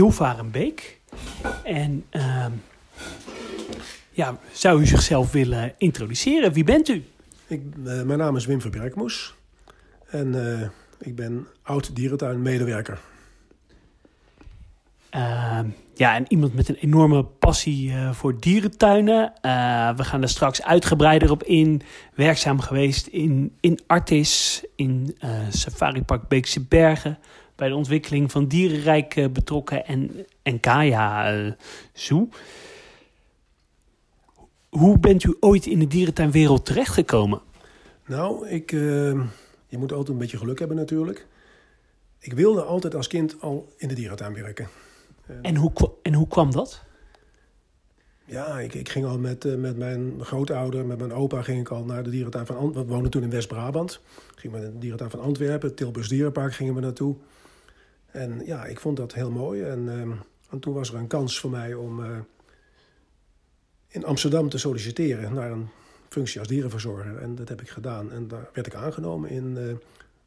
Hilvarenbeek. En ehm, ja, zou u zichzelf willen introduceren? Wie bent u? Ik, eh, mijn naam is Wim Verberkmoes en eh, ik ben oud dierentuinmedewerker. Ehm, ja, en iemand met een enorme passie eh, voor dierentuinen. We gaan er straks uitgebreider op in. Werkzaam geweest in, in Artis, in Safari Park Beekse Bergen. Bij de ontwikkeling van Dierenrijk eh, betrokken en, en Kaya eh, Zoo. Hoe bent u ooit in de dierentuinwereld terechtgekomen? Nou, ik, eh, je moet altijd een beetje geluk hebben natuurlijk. Ik wilde altijd als kind al in de dierentuin werken. En hoe, en hoe kwam dat? Ja, ik, ik ging al met, met mijn grootouder, met mijn opa, ging ik al naar de dierentuin van Antwerpen. We woonden toen in West-Brabant. Ging met de dierentuin van Antwerpen, Tilburgs Dierenpark gingen we naartoe. En ja, ik vond dat heel mooi. En, ehm, en toen was er een kans voor mij om eh, in Amsterdam te solliciteren naar een functie als dierenverzorger. En dat heb ik gedaan. En daar werd ik aangenomen in eh,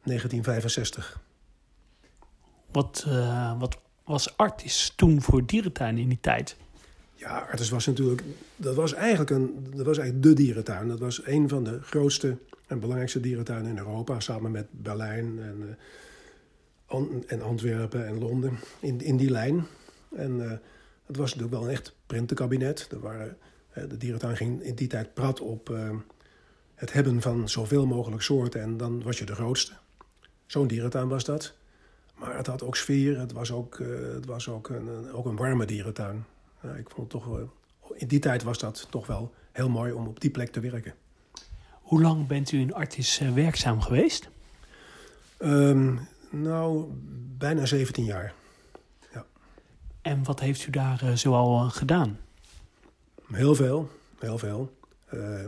1965. Wat, eh, wat was Artis toen voor dierentuinen in die tijd? Ja, Artis was natuurlijk, dat was eigenlijk, een, dat was eigenlijk de dierentuin. Dat was een van de grootste en belangrijkste dierentuinen in Europa, samen met Berlijn en, eh, en Antwerpen en Londen, in, in die lijn. En eh, het was natuurlijk wel een echt printenkabinet. Er waren, eh, de dierentuin ging in die tijd prat op eh, het hebben van zoveel mogelijk soorten en dan was je de grootste. Zo'n dierentuin was dat. Maar het had ook sfeer, het was ook, het was ook, een, ook een warme dierentuin. Ik vond het toch, in die tijd was dat toch wel heel mooi om op die plek te werken. Hoe lang bent u in Artis werkzaam geweest? Ehm, nou, bijna 17 jaar. En wat heeft u daar eh, zoal eh, gedaan? Heel veel, heel veel. Eh,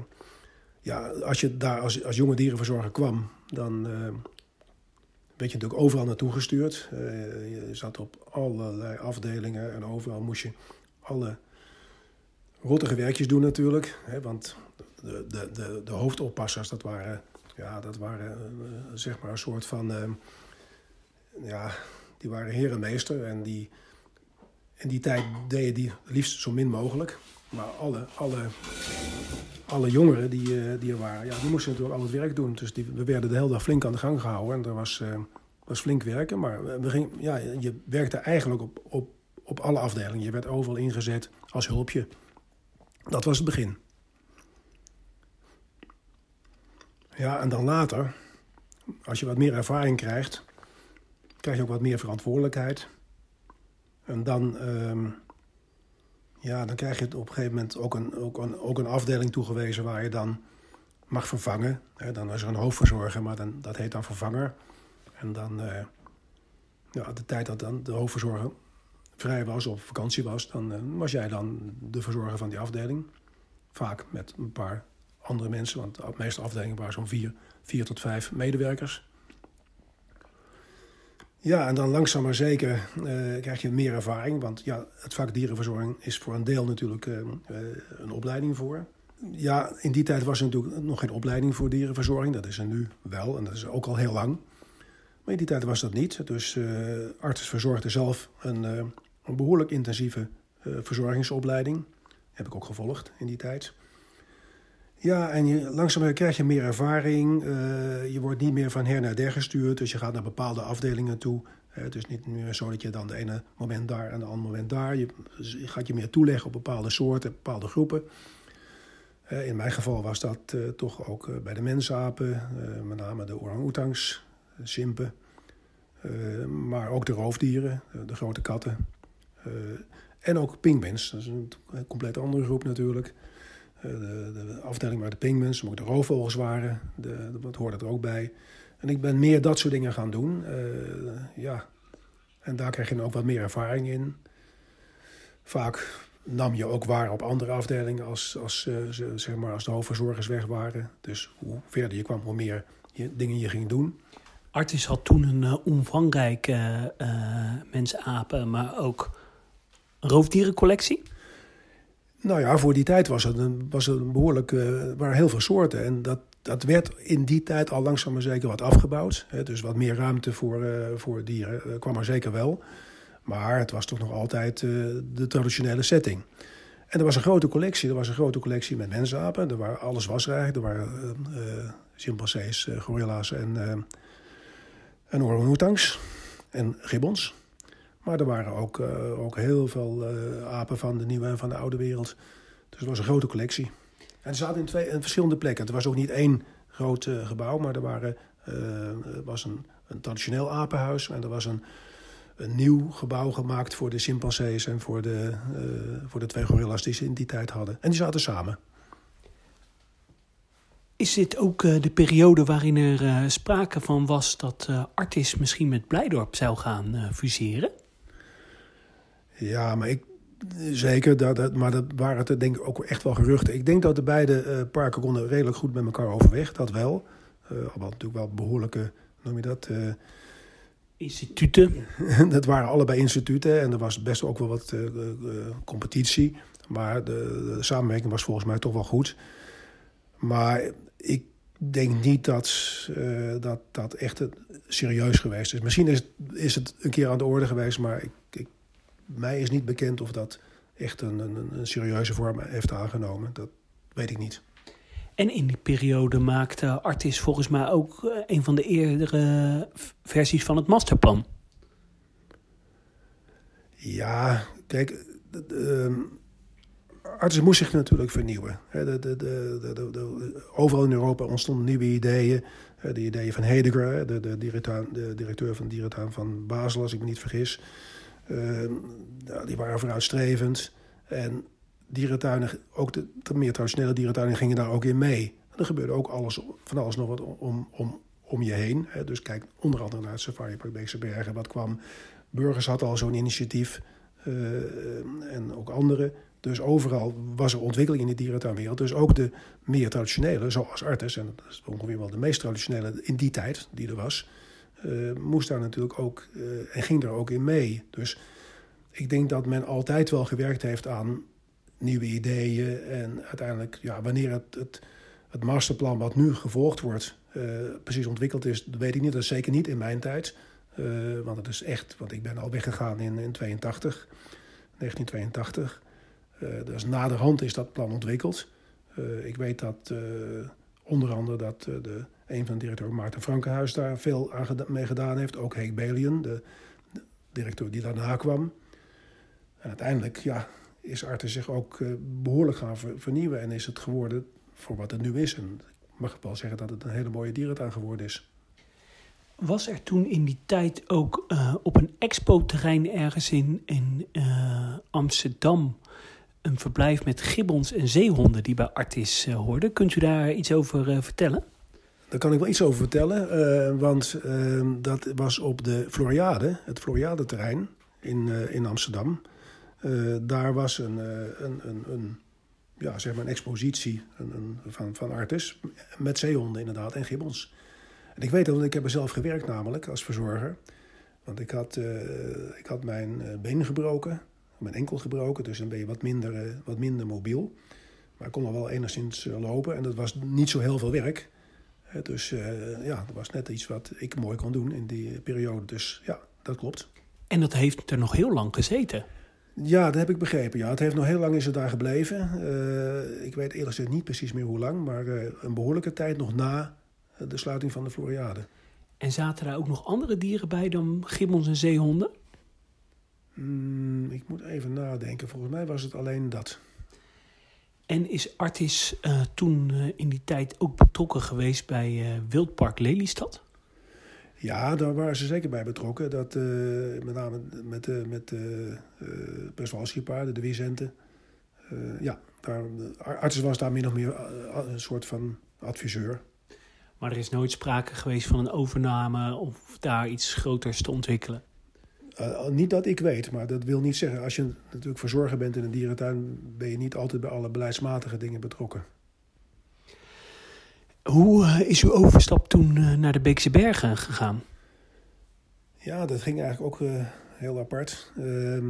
ja, als je daar als, als jonge dierenverzorger kwam, dan werd je natuurlijk overal naartoe gestuurd. Je zat op allerlei afdelingen en overal moest je alle rottige werkjes doen natuurlijk. Hè, want de, de, de, de hoofdoppassers, dat waren, ja, dat waren zeg maar een soort van... ja, die waren herenmeester en die... In die tijd deden die liefst zo min mogelijk. Maar alle, alle, alle jongeren die, eh, die er waren, ja, die moesten natuurlijk al het werk doen. Dus die, we werden de hele dag flink aan de gang gehouden. En er was, eh, was flink werken. Maar we ging, ja, je werkte eigenlijk op, op, op alle afdelingen. Je werd overal ingezet als hulpje. Dat was het begin. Ja, en dan later, als je wat meer ervaring krijgt, krijg je ook wat meer verantwoordelijkheid. En dan, ehm, ja, dan krijg je op een gegeven moment ook een, ook, een, ook een afdeling toegewezen waar je dan mag vervangen. Dan is er een hoofdverzorger, maar dan, dat heet dan vervanger. En dan, eh, ja, de tijd dat dan de hoofdverzorger vrij was of op vakantie was, dan eh, was jij dan de verzorger van die afdeling. Vaak met een paar andere mensen, want de meeste afdelingen waren zo'n vier, vier tot vijf medewerkers. Ja, en dan langzaam maar zeker eh, krijg je meer ervaring. Want ja, het vak dierenverzorging is voor een deel natuurlijk eh, eh, een opleiding voor. Ja, in die tijd was er natuurlijk nog geen opleiding voor dierenverzorging. Dat is er nu wel en dat is ook al heel lang. Maar in die tijd was dat niet. Dus eh arts verzorgde zelf een, een behoorlijk intensieve verzorgingsopleiding. Heb ik ook gevolgd in die tijd. Ja, en je, langzaam krijg je meer ervaring. Eh, je wordt niet meer van her naar der gestuurd. Dus je gaat naar bepaalde afdelingen toe. Het is niet meer zo dat je dan de ene moment daar en de andere moment daar. Je, dus je gaat je meer toeleggen op bepaalde soorten, bepaalde groepen. Eh, in mijn geval was dat eh, toch ook bij de mensapen. met name de orang-oetangs, simpen. maar ook de roofdieren, de, grote katten. En ook pinguïns. Dat is een compleet andere groep natuurlijk. Eh, de, de afdeling waar de pinguïns, maar de roofvogels waren. De, dat hoorde er ook bij. En ik ben meer dat soort dingen gaan doen. Eh, ja. En daar krijg je dan ook wat meer ervaring in. Vaak nam je ook waar op andere afdelingen als, als, eh, ze- zeg maar als de hoofdverzorgers weg waren. Dus hoe verder je kwam, hoe meer je, dingen je ging doen. Artis had toen een eh, omvangrijke mensapen, maar ook roofdierencollectie. Nou ja, voor die tijd was het een, was een behoorlijk, eh waren heel veel soorten. En dat, dat werd in die tijd al langzaam maar zeker wat afgebouwd. Hè, dus wat meer ruimte voor, eh, voor dieren eh, kwam er zeker wel. Maar het was toch nog altijd de traditionele setting. En er was een grote collectie. Er was een grote collectie met mensapen. Er waren, alles was er. Er waren chimpansees, gorilla's en, en orang-oetangs en gibbons. Maar er waren ook, uh, ook heel veel apen van de nieuwe en van de oude wereld. Dus het was een grote collectie. En ze zaten in, twee, in verschillende plekken. Het was ook niet één groot gebouw, maar er waren, was een, een traditioneel apenhuis en er was een een nieuw gebouw gemaakt voor de chimpansees en voor de, voor de twee gorillas die ze in die tijd hadden. En die zaten samen. Is dit ook de periode waarin er sprake van was dat Artis misschien met Blijdorp zou gaan fuseren? Ja, maar ik, zeker. Dat, dat, maar dat waren het denk ik ook echt wel geruchten. Ik denk dat de beide parken konden redelijk goed met elkaar overweg. Dat wel. alhoewel natuurlijk wel behoorlijke, noem je dat Instituten? dat waren allebei instituten en er was best ook wel wat uh, competitie. Maar de, de, samenwerking was volgens mij toch wel goed. Maar ik denk niet dat uh, dat, dat echt serieus geweest is. Misschien is het, is het een keer aan de orde geweest, maar ik, mij is niet bekend of dat echt een, een, een serieuze vorm heeft aangenomen. Dat weet ik niet. En in die periode maakte Artis volgens mij ook eh, een van de eerdere versies van het masterplan. Ja, kijk, ehm, Artis moest zich natuurlijk vernieuwen. De, de, de, overal in Europa ontstonden nieuwe ideeën. De ideeën van Heidegger, de, directeur, de directeur van dierentuin van Basel, als ik me niet vergis. Ehm, die waren vooruitstrevend. En dierentuinen, ook de, meer traditionele dierentuinen, gingen daar ook in mee. er gebeurde ook alles, van alles nog wat om, om, om je heen. Dus kijk onder andere naar het Safari Park Beekse Bergen. Wat kwam, Burgers had al zo'n initiatief uh, en ook andere. Dus overal was er ontwikkeling in de dierentuinwereld. Dus ook de meer traditionele, zoals Artes, en dat is ongeveer wel de meest traditionele in die tijd die er was, moest daar natuurlijk ook uh, en ging daar ook in mee. Dus ik denk dat men altijd wel gewerkt heeft aan nieuwe ideeën. En uiteindelijk, ja, wanneer het, het, het masterplan wat nu gevolgd wordt, uh, precies ontwikkeld is, dat weet ik niet. Dat is zeker niet in mijn tijd. Want het is echt, want ik ben al weggegaan in, in 82, 1982. Uh, dus naderhand is dat plan ontwikkeld. ik weet dat onder andere dat de, een van de directeur Maarten Frankenhuis daar veel aan mee gedaan heeft. Ook Heek Belian, de, directeur die daarna kwam. En uiteindelijk, ja, is Arte zich ook eh, behoorlijk gaan vernieuwen. En is het geworden voor wat het nu is. En ik mag wel zeggen dat het een hele mooie dierentuin geworden is. Was er toen in die tijd ook uh, op een expo-terrein ergens in, in uh, Amsterdam een verblijf met gibbons en zeehonden die bij Artis hoorden? Kunt u daar iets over vertellen? Daar kan ik wel iets over vertellen, want ehm, dat was op de Floriade, het Floriade-terrein in, in Amsterdam. Uh, daar was een, een, een, een, ja, zeg maar een expositie van, van artis met zeehonden inderdaad en gibbons. En ik weet dat, want ik heb er zelf gewerkt namelijk als verzorger. Want ik had, ik had mijn been gebroken, mijn enkel gebroken, dus dan ben je wat minder, wat minder mobiel. Maar ik kon nog wel enigszins lopen en dat was niet zo heel veel werk. Dus ja, dat was net iets wat ik mooi kon doen in die periode. Dus ja, dat klopt. En dat heeft er nog heel lang gezeten? Ja, dat heb ik begrepen. Ja, het heeft nog heel lang is het daar gebleven. Uh, ik weet eerlijk gezegd niet precies meer hoe lang, maar uh, een behoorlijke tijd nog na eh, de sluiting van de Floriade. En zaten daar ook nog andere dieren bij dan gibbons en zeehonden? Mm, ik moet even nadenken. Volgens mij was het alleen dat. En is Artis uh, toen in die tijd ook betrokken geweest bij Wildpark Lelystad? Ja, daar waren ze zeker bij betrokken. Dat, met name met, met uh, uh, de. Uh, ja, daar, arts was daar min of meer een soort van adviseur. Maar er is nooit sprake geweest van een overname of daar iets groters te ontwikkelen? Niet dat ik weet, maar dat wil niet zeggen. Als je natuurlijk verzorger bent in een dierentuin, ben je niet altijd bij alle beleidsmatige dingen betrokken. Hoe eh, is uw overstap toen eh, naar de Beekse Bergen gegaan? Ja, dat ging eigenlijk ook uh, heel apart. Uh,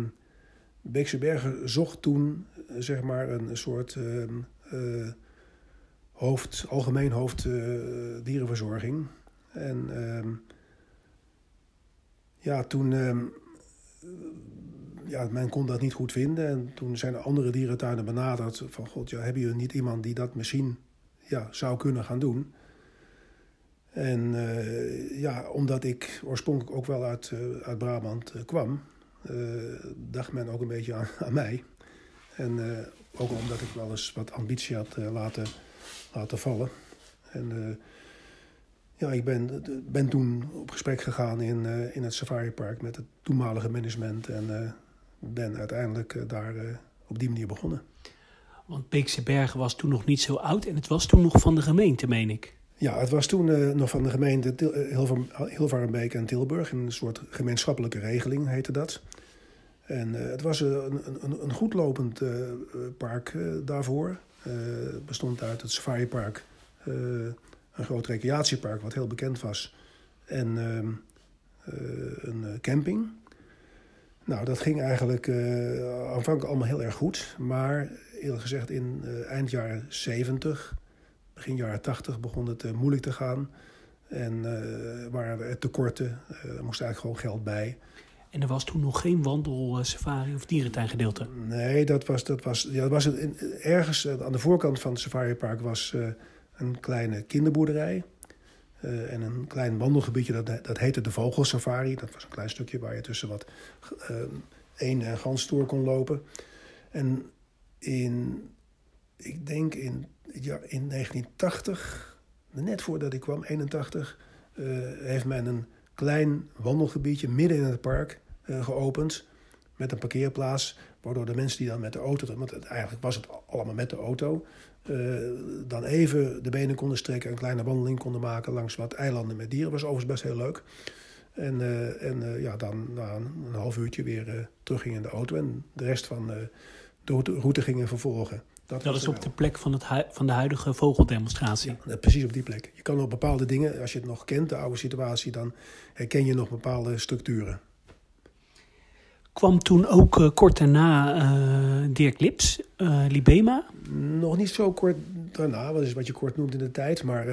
Beekse Bergen zocht toen zeg maar een soort uh, hoofd, algemeen hoofd dierenverzorging. En ehm, ja, toen, ehm, ja, men kon dat niet goed vinden. En toen zijn er andere dierentuinen benaderd van... God, ja, hebben jullie niet iemand die dat misschien ja, zou kunnen gaan doen? En uh, ja, omdat ik oorspronkelijk ook wel uit, uh, uit Brabant uh, kwam... dacht men ook een beetje aan, aan mij. En ook omdat ik wel eens wat ambitie had laten, laten vallen. En ja, ik ben, ben toen op gesprek gegaan in, in het safaripark met het toenmalige management... en ben uiteindelijk eh, daar eh, op die manier begonnen. Want Beekse Bergen was toen nog niet zo oud en het was toen nog van de gemeente, meen ik. Ja, het was toen nog van de gemeente Hilvarenbeek en Tilburg. Een soort gemeenschappelijke regeling heette dat. En het was een, een, een goed lopend park daarvoor. Het bestond uit het safaripark, een groot recreatiepark wat heel bekend was. En ehm, een camping. Nou, dat ging eigenlijk uh, aanvankelijk allemaal heel erg goed. Maar eerlijk gezegd, in eind jaren 70, begin jaren 80 begon het moeilijk te gaan. En waren er tekorten, er moest eigenlijk gewoon geld bij. En er was toen nog geen wandel, safari of dierentuingedeelte? Nee, dat was, dat was, ja, dat was het, ergens aan de voorkant van het safaripark was een kleine kinderboerderij. Uh, en een klein wandelgebiedje, dat, dat heette de Vogelsafari. Dat was een klein stukje waar je tussen wat uh, een en gans door kon lopen. En in, ik denk in, ja, in 1980, net voordat ik kwam, 81, uh, heeft men een klein wandelgebiedje midden in het park geopend. Met een parkeerplaats, waardoor de mensen die dan met de auto, want eigenlijk was het allemaal met de auto, uh, dan even de benen konden strekken, een kleine wandeling konden maken langs wat eilanden met dieren. was overigens best heel leuk. En, uh, en uh, ja, dan na een, een, half uurtje weer terug ging in de auto en de rest van de route gingen vervolgen. Dat, dat is op de plek van, het van de huidige vogeldemonstratie. Ja, precies op die plek. Je kan op bepaalde dingen, als je het nog kent, de oude situatie, dan herken je nog bepaalde structuren kwam toen ook uh, kort daarna uh, Dirk Lips, uh, Libema. Nog niet zo kort daarna, wat is wat je kort noemt in de tijd. Maar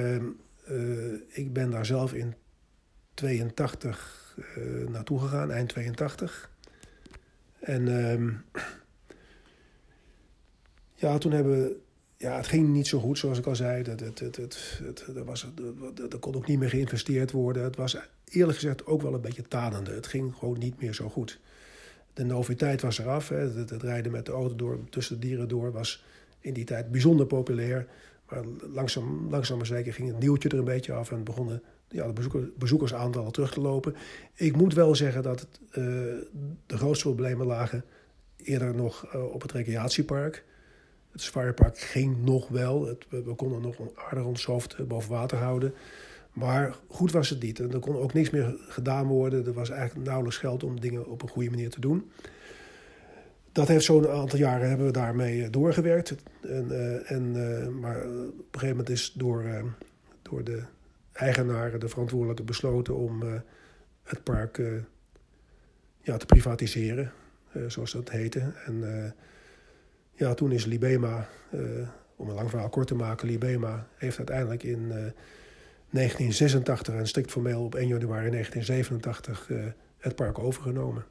ik ben daar zelf in 82 naartoe gegaan, eind 82. En ehm, ja, toen hebben. Ja, het ging niet zo goed, zoals ik al zei. Dat, het, het, het, er, was, er kon ook niet meer geïnvesteerd worden. Het was eerlijk gezegd ook wel een beetje tanende. Het ging gewoon niet meer zo goed de noviteit was eraf. Hè. Het, rijden met de auto door, tussen de dieren door was in die tijd bijzonder populair. Maar langzaam, langzaam maar zeker ging het nieuwtje er een beetje af en begonnen ja, de bezoeker, bezoekersaantallen terug te lopen. Ik moet wel zeggen dat het, uh, de grootste problemen lagen eerder nog uh, op het recreatiepark. Het Safaripark ging nog wel. We, konden nog aardig ons hoofd eh, boven water houden. Maar goed was het niet. En er kon ook niks meer gedaan worden. Er was eigenlijk nauwelijks geld om dingen op een goede manier te doen. Dat heeft zo'n aantal jaren hebben we daarmee eh, doorgewerkt. En, uh, en, uh, maar op een gegeven moment is door, door de eigenaren, de verantwoordelijke, besloten om het park ja, te privatiseren, zoals dat heette. En ja, toen is Libema, om een lang verhaal kort te maken, Libema heeft uiteindelijk in 1986 en strikt formeel op 1 januari 1987 uh, het park overgenomen.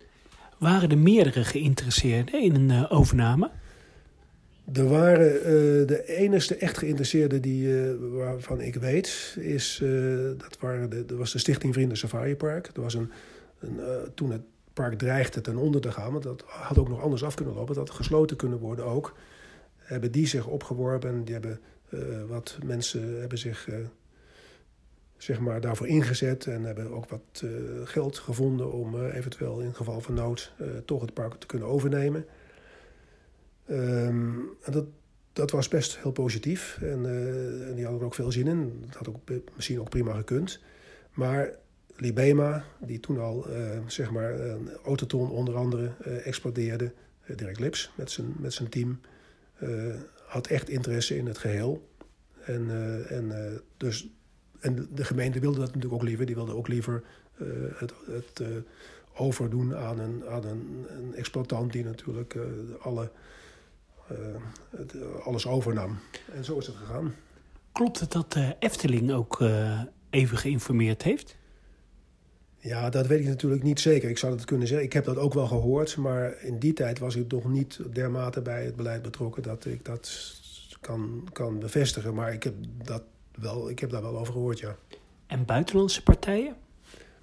Waren er meerdere geïnteresseerden in een uh, overname? Er waren uh, de enige echt geïnteresseerden die, uh, waarvan ik weet, is, uh, dat, waren de, dat was de Stichting Vrienden Safari Park. Er was een, een toen het park dreigde ten onder te gaan, want dat had ook nog anders af kunnen lopen, dat had gesloten kunnen worden ook. Hebben die zich opgeworpen en die hebben wat mensen hebben zich zeg maar, daarvoor ingezet en hebben ook wat uh, geld gevonden om uh, eventueel in geval van nood uh, toch het park te kunnen overnemen. Um, en dat, dat was best heel positief en, en, die hadden er ook veel zin in. Dat had ook misschien ook prima gekund. Maar Libema, die toen al zeg maar, autoton onder andere explodeerde, Dirk Lips met zijn, met zijn team, had echt interesse in het geheel. En, en dus en de gemeente wilde dat natuurlijk ook liever. Die wilde ook liever uh, het, het uh, overdoen aan, een, aan een, een exploitant die natuurlijk uh, alle, het, alles overnam. En zo is het gegaan. Klopt het dat de Efteling ook even geïnformeerd heeft? Ja, dat weet ik natuurlijk niet zeker. Ik zou dat kunnen zeggen. Ik heb dat ook wel gehoord, maar in die tijd was ik nog niet dermate bij het beleid betrokken dat ik dat kan, kan bevestigen. Maar ik heb, dat wel, ik heb daar wel over gehoord, ja. En buitenlandse partijen?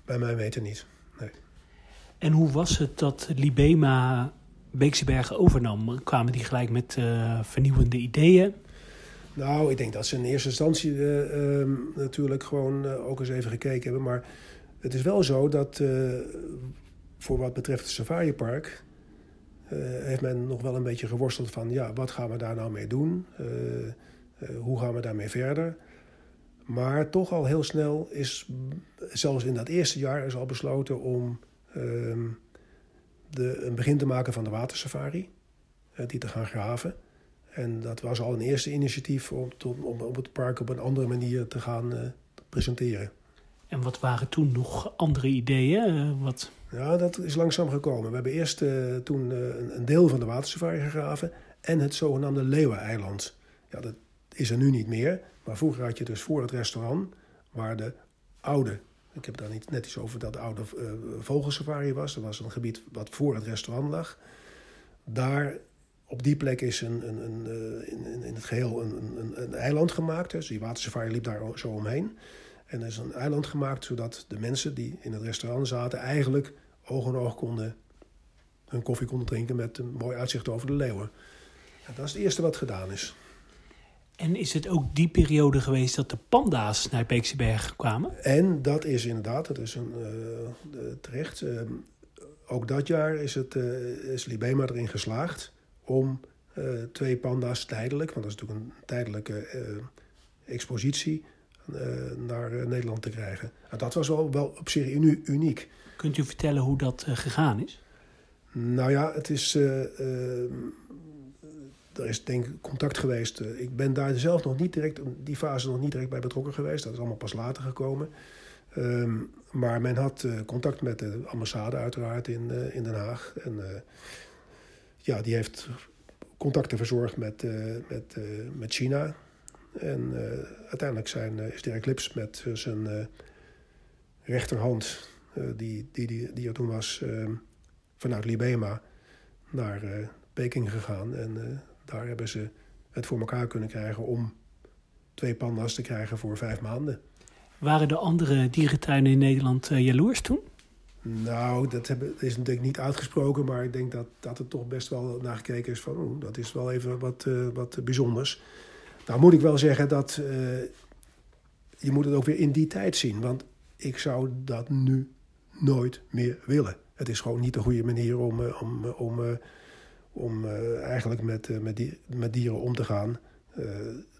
Bij mij weten niet, nee. En hoe was het dat Libema Beekse Bergen overnam? Kwamen die gelijk met uh, vernieuwende ideeën? Nou, ik denk dat ze in eerste instantie uh, um, natuurlijk gewoon uh, ook eens even gekeken hebben. Maar het is wel zo dat voor wat betreft het safaripark... heeft men nog wel een beetje geworsteld van... ja, wat gaan we daar nou mee doen? hoe gaan we daarmee verder? Maar toch al heel snel is, zelfs in dat eerste jaar, is al besloten om ehm, de, een begin te maken van de watersafari. die te gaan graven. En dat was al een eerste initiatief om, om, om het park op een andere manier te gaan uh, presenteren. En wat waren toen nog andere ideeën? Uh, wat... Ja, dat is langzaam gekomen. We hebben eerst toen een, een, deel van de watersafari gegraven en het zogenaamde Leeuweneiland. Ja, dat is er nu niet meer. Maar vroeger had je dus voor het restaurant, waar de oude, ik heb daar niet net iets over dat de oude uh, vogelsafari was. Er was een gebied wat voor het restaurant lag. Daar, op die plek is een, een, een, uh, in, in, het geheel een, een, een eiland gemaakt. Dus die watersafari liep daar zo omheen. En er is een eiland gemaakt zodat de mensen die in het restaurant zaten eigenlijk oog in oog konden hun koffie konden drinken met een mooi uitzicht over de leeuwen. En dat is het eerste wat gedaan is. En is het ook die periode geweest dat de panda's naar Beekse Bergen kwamen? En dat is inderdaad, dat is een, uh, terecht. Uh, ook dat jaar is, het, uh, is Libema erin geslaagd om twee panda's tijdelijk, want dat is natuurlijk een tijdelijke expositie, naar Nederland te krijgen. En dat was wel, wel op zich uniek. Kunt u vertellen hoe dat gegaan is? Nou ja, het is er is denk ik contact geweest. Eh, ik ben daar zelf nog niet direct, die fase nog niet direct bij betrokken geweest. Dat is allemaal pas later gekomen. Um, maar men had uh, contact met de ambassade uiteraard in, uh, in Den Haag. En ja, die heeft contacten verzorgd met, met, met China. En uiteindelijk zijn, is Dirk Lips met zijn rechterhand, die, die, die, die er toen was, ehm, vanuit Libema naar Peking gegaan. En daar hebben ze het voor elkaar kunnen krijgen om twee panda's te krijgen voor vijf maanden. Waren de andere dierentuinen in Nederland uh, jaloers toen? Nou, dat, is natuurlijk niet uitgesproken, maar ik denk dat, dat er toch best wel naar gekeken is van, oh, dat is wel even wat, uh, wat bijzonders. Nou moet ik wel zeggen dat uh, je moet het ook weer in die tijd zien, want ik zou dat nu nooit meer willen. Het is gewoon niet de goede manier om, om, om om uh, eigenlijk met, uh, met, die, met dieren om te gaan. Uh,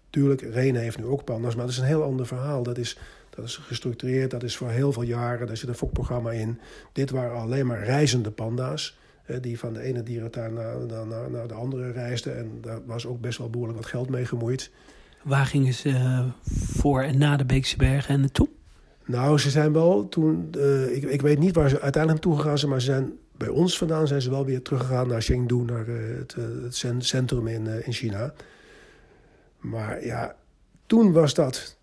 tuurlijk, Rene heeft nu ook pandas, maar dat is een heel ander verhaal. Dat is, dat is gestructureerd, dat is voor heel veel jaren, daar zit een fokprogramma in. Dit waren alleen maar reizende panda's. die van de ene dierentuin naar, naar, naar de andere reisden. En daar was ook best wel behoorlijk wat geld mee gemoeid. Waar gingen ze voor en na de Beekse Bergen en naartoe? Nou, ze zijn wel toen. ik, ik weet niet waar ze uiteindelijk naartoe gegaan zijn, maar ze zijn bij ons vandaan zijn ze wel weer teruggegaan naar Chengdu, naar uh, het, het, centrum in, uh, in China. Maar ja, toen was dat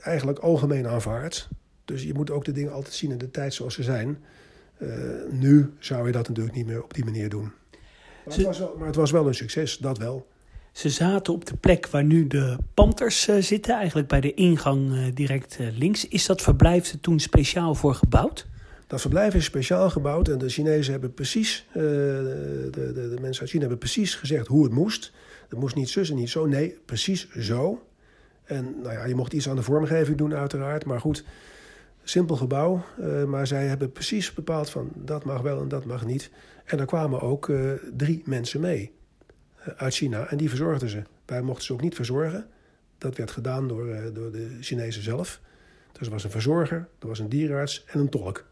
eigenlijk algemeen aanvaard. Dus je moet ook de dingen altijd zien in de tijd zoals ze zijn. Uh, nu zou je dat natuurlijk niet meer op die manier doen. Maar, het was wel, maar het was wel een succes, dat wel. Ze zaten op de plek waar nu de Panthers zitten, eigenlijk bij de ingang direct links. Is dat verblijf er toen speciaal voor gebouwd? Dat verblijf is speciaal gebouwd en de Chinezen hebben precies, uh, de, de, de, mensen uit China hebben precies gezegd hoe het moest. Het moest niet zus en niet zo, nee, precies zo. En nou ja, je mocht iets aan de vormgeving doen uiteraard, maar goed, simpel gebouw. Uh, maar zij hebben precies bepaald van dat mag wel en dat mag niet. En daar kwamen ook uh, drie mensen mee uit China en die verzorgden ze. Wij mochten ze ook niet verzorgen. Dat werd gedaan door, door de Chinezen zelf. Dus er was een verzorger, er was een dierenarts en een tolk.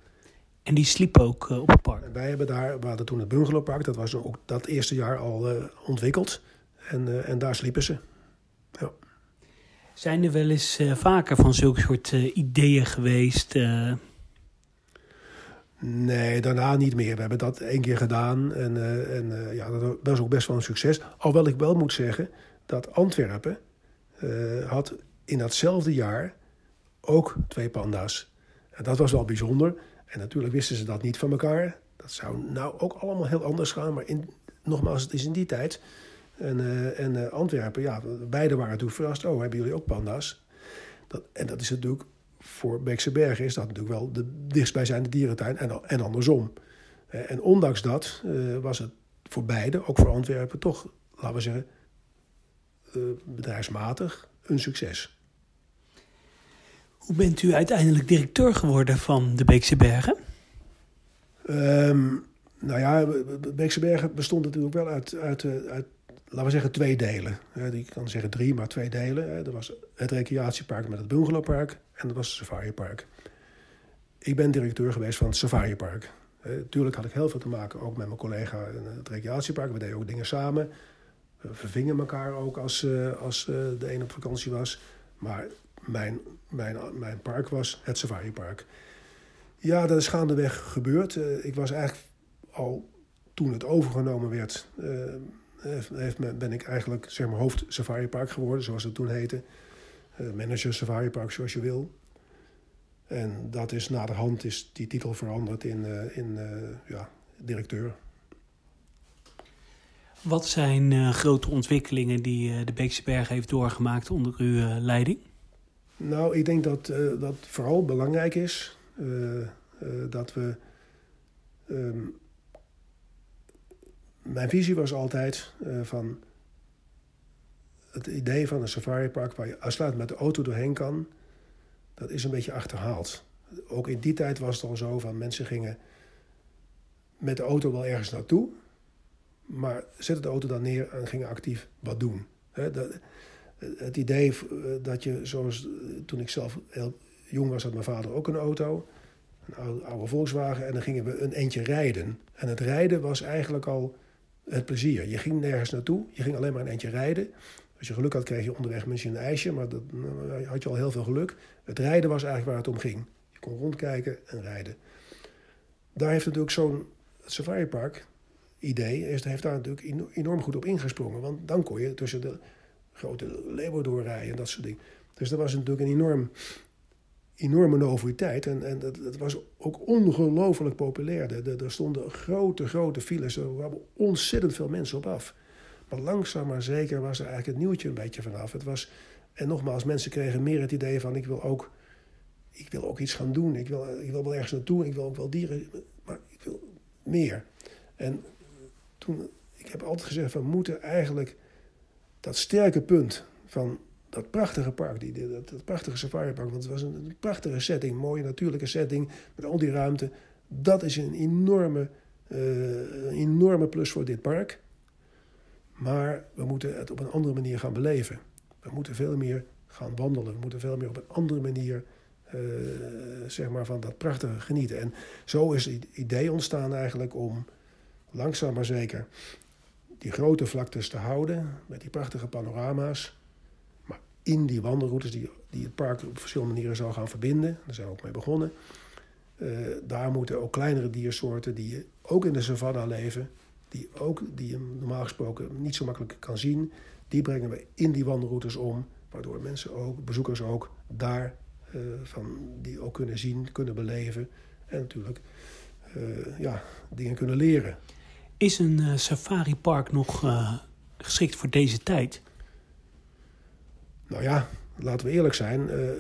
En die sliep ook uh, op het park? Wij hebben daar, we hadden toen het bungalowpark, dat was ook dat eerste jaar al uh, ontwikkeld. En, uh, en daar sliepen ze. Ja. Zijn er wel eens vaker van zulke soort ideeën geweest? Nee, daarna niet meer. We hebben dat één keer gedaan en, en ja, dat was ook best wel een succes. Alhoewel ik wel moet zeggen dat Antwerpen had in datzelfde jaar ook twee panda's. En dat was wel bijzonder. En natuurlijk wisten ze dat niet van elkaar. Dat zou nou ook allemaal heel anders gaan. Maar in, nogmaals, het is in die tijd. En, uh, en uh, Antwerpen, ja, beide waren toen verrast. Oh, hebben jullie ook panda's? Dat, en dat is natuurlijk, voor Beekse Bergen is dat natuurlijk wel de dichtstbijzijnde dierentuin. En, en andersom. En ondanks dat was het voor beide, ook voor Antwerpen, toch, laten we zeggen, bedrijfsmatig een succes. Hoe bent u uiteindelijk directeur geworden van de Beekse Bergen? Um, nou ja, Beekse Bergen bestond natuurlijk wel uit, uit, uit, laten we zeggen, twee delen. Ik kan zeggen drie, maar twee delen. Er was het recreatiepark met het bungalowpark en dat was het safaripark. Ik ben directeur geweest van het safaripark. Tuurlijk had ik heel veel te maken, ook met mijn collega in het recreatiepark. We deden ook dingen samen. We vervingen elkaar ook als, eh, als eh, de een op vakantie was. Maar mijn, mijn, mijn park was het safaripark. Ja, dat is gaandeweg gebeurd. Uh, ik was eigenlijk al toen het overgenomen werd, heeft, ben ik eigenlijk zeg maar, hoofd safaripark geworden, zoals het toen heette. Uh, manager safaripark, zoals je wil. En dat is naderhand is die titel veranderd in, in ja, directeur. Wat zijn grote ontwikkelingen die de Beekse Berg heeft doorgemaakt onder uw leiding? Nou, ik denk dat dat vooral belangrijk is dat we. Um, mijn visie was altijd van. Het idee van een safaripark waar je uitsluitend met de auto doorheen kan, dat is een beetje achterhaald. Ook in die tijd was het al zo van mensen gingen met de auto wel ergens naartoe, maar zetten de auto dan neer en gingen actief wat doen. dat, het idee eh, dat je, zoals toen ik zelf heel jong was, had mijn vader ook een auto een oude, oude, Volkswagen. En dan gingen we een eentje rijden. En het rijden was eigenlijk al het plezier. Je ging nergens naartoe, je ging alleen maar een eentje rijden. Als je geluk had, kreeg je onderweg misschien een ijsje, maar dat nou, had je al heel veel geluk. Het rijden was eigenlijk waar het om ging. Je kon rondkijken en rijden. Daar heeft natuurlijk zo'n safaripark idee, heeft daar natuurlijk enorm goed op ingesprongen. Want dan kon je tussen de grote leeuwen doorrijden en dat soort dingen. Dus dat was natuurlijk een enorm enorme noviteit. En, en dat, was ook ongelooflijk populair. Er, er stonden grote, grote files. Er kwamen ontzettend veel mensen op af. Maar langzaam maar zeker was er eigenlijk het nieuwtje een beetje vanaf. Het was, en nogmaals, mensen kregen meer het idee van... ik wil ook, ik wil ook iets gaan doen. Ik wil, ik wil wel ergens naartoe. Ik wil ook wel dieren. Maar ik wil meer. En toen, ik heb altijd gezegd we moeten eigenlijk dat sterke punt van dat prachtige park, die, dat, dat prachtige safaripark. Want het was een, prachtige setting, mooie natuurlijke setting met al die ruimte. Dat is een enorme, uh, enorme plus voor dit park. Maar we moeten het op een andere manier gaan beleven. We moeten veel meer gaan wandelen. We moeten veel meer op een andere manier uh, zeg maar van dat prachtige genieten. En zo is het idee ontstaan eigenlijk om langzaam maar zeker die grote vlaktes te houden met die prachtige panorama's in die wandelroutes die, die het park op verschillende manieren zal gaan verbinden. Daar zijn we ook mee begonnen. Uh, daar moeten ook kleinere diersoorten die ook in de savanna leven, die, ook, die je normaal gesproken niet zo makkelijk kan zien, die brengen we in die wandelroutes om, waardoor mensen ook, bezoekers ook, daar uh, van die ook kunnen zien, kunnen beleven en natuurlijk uh, ja, dingen kunnen leren. Is een safaripark nog geschikt voor deze tijd? Nou ja, laten we eerlijk zijn. Uh,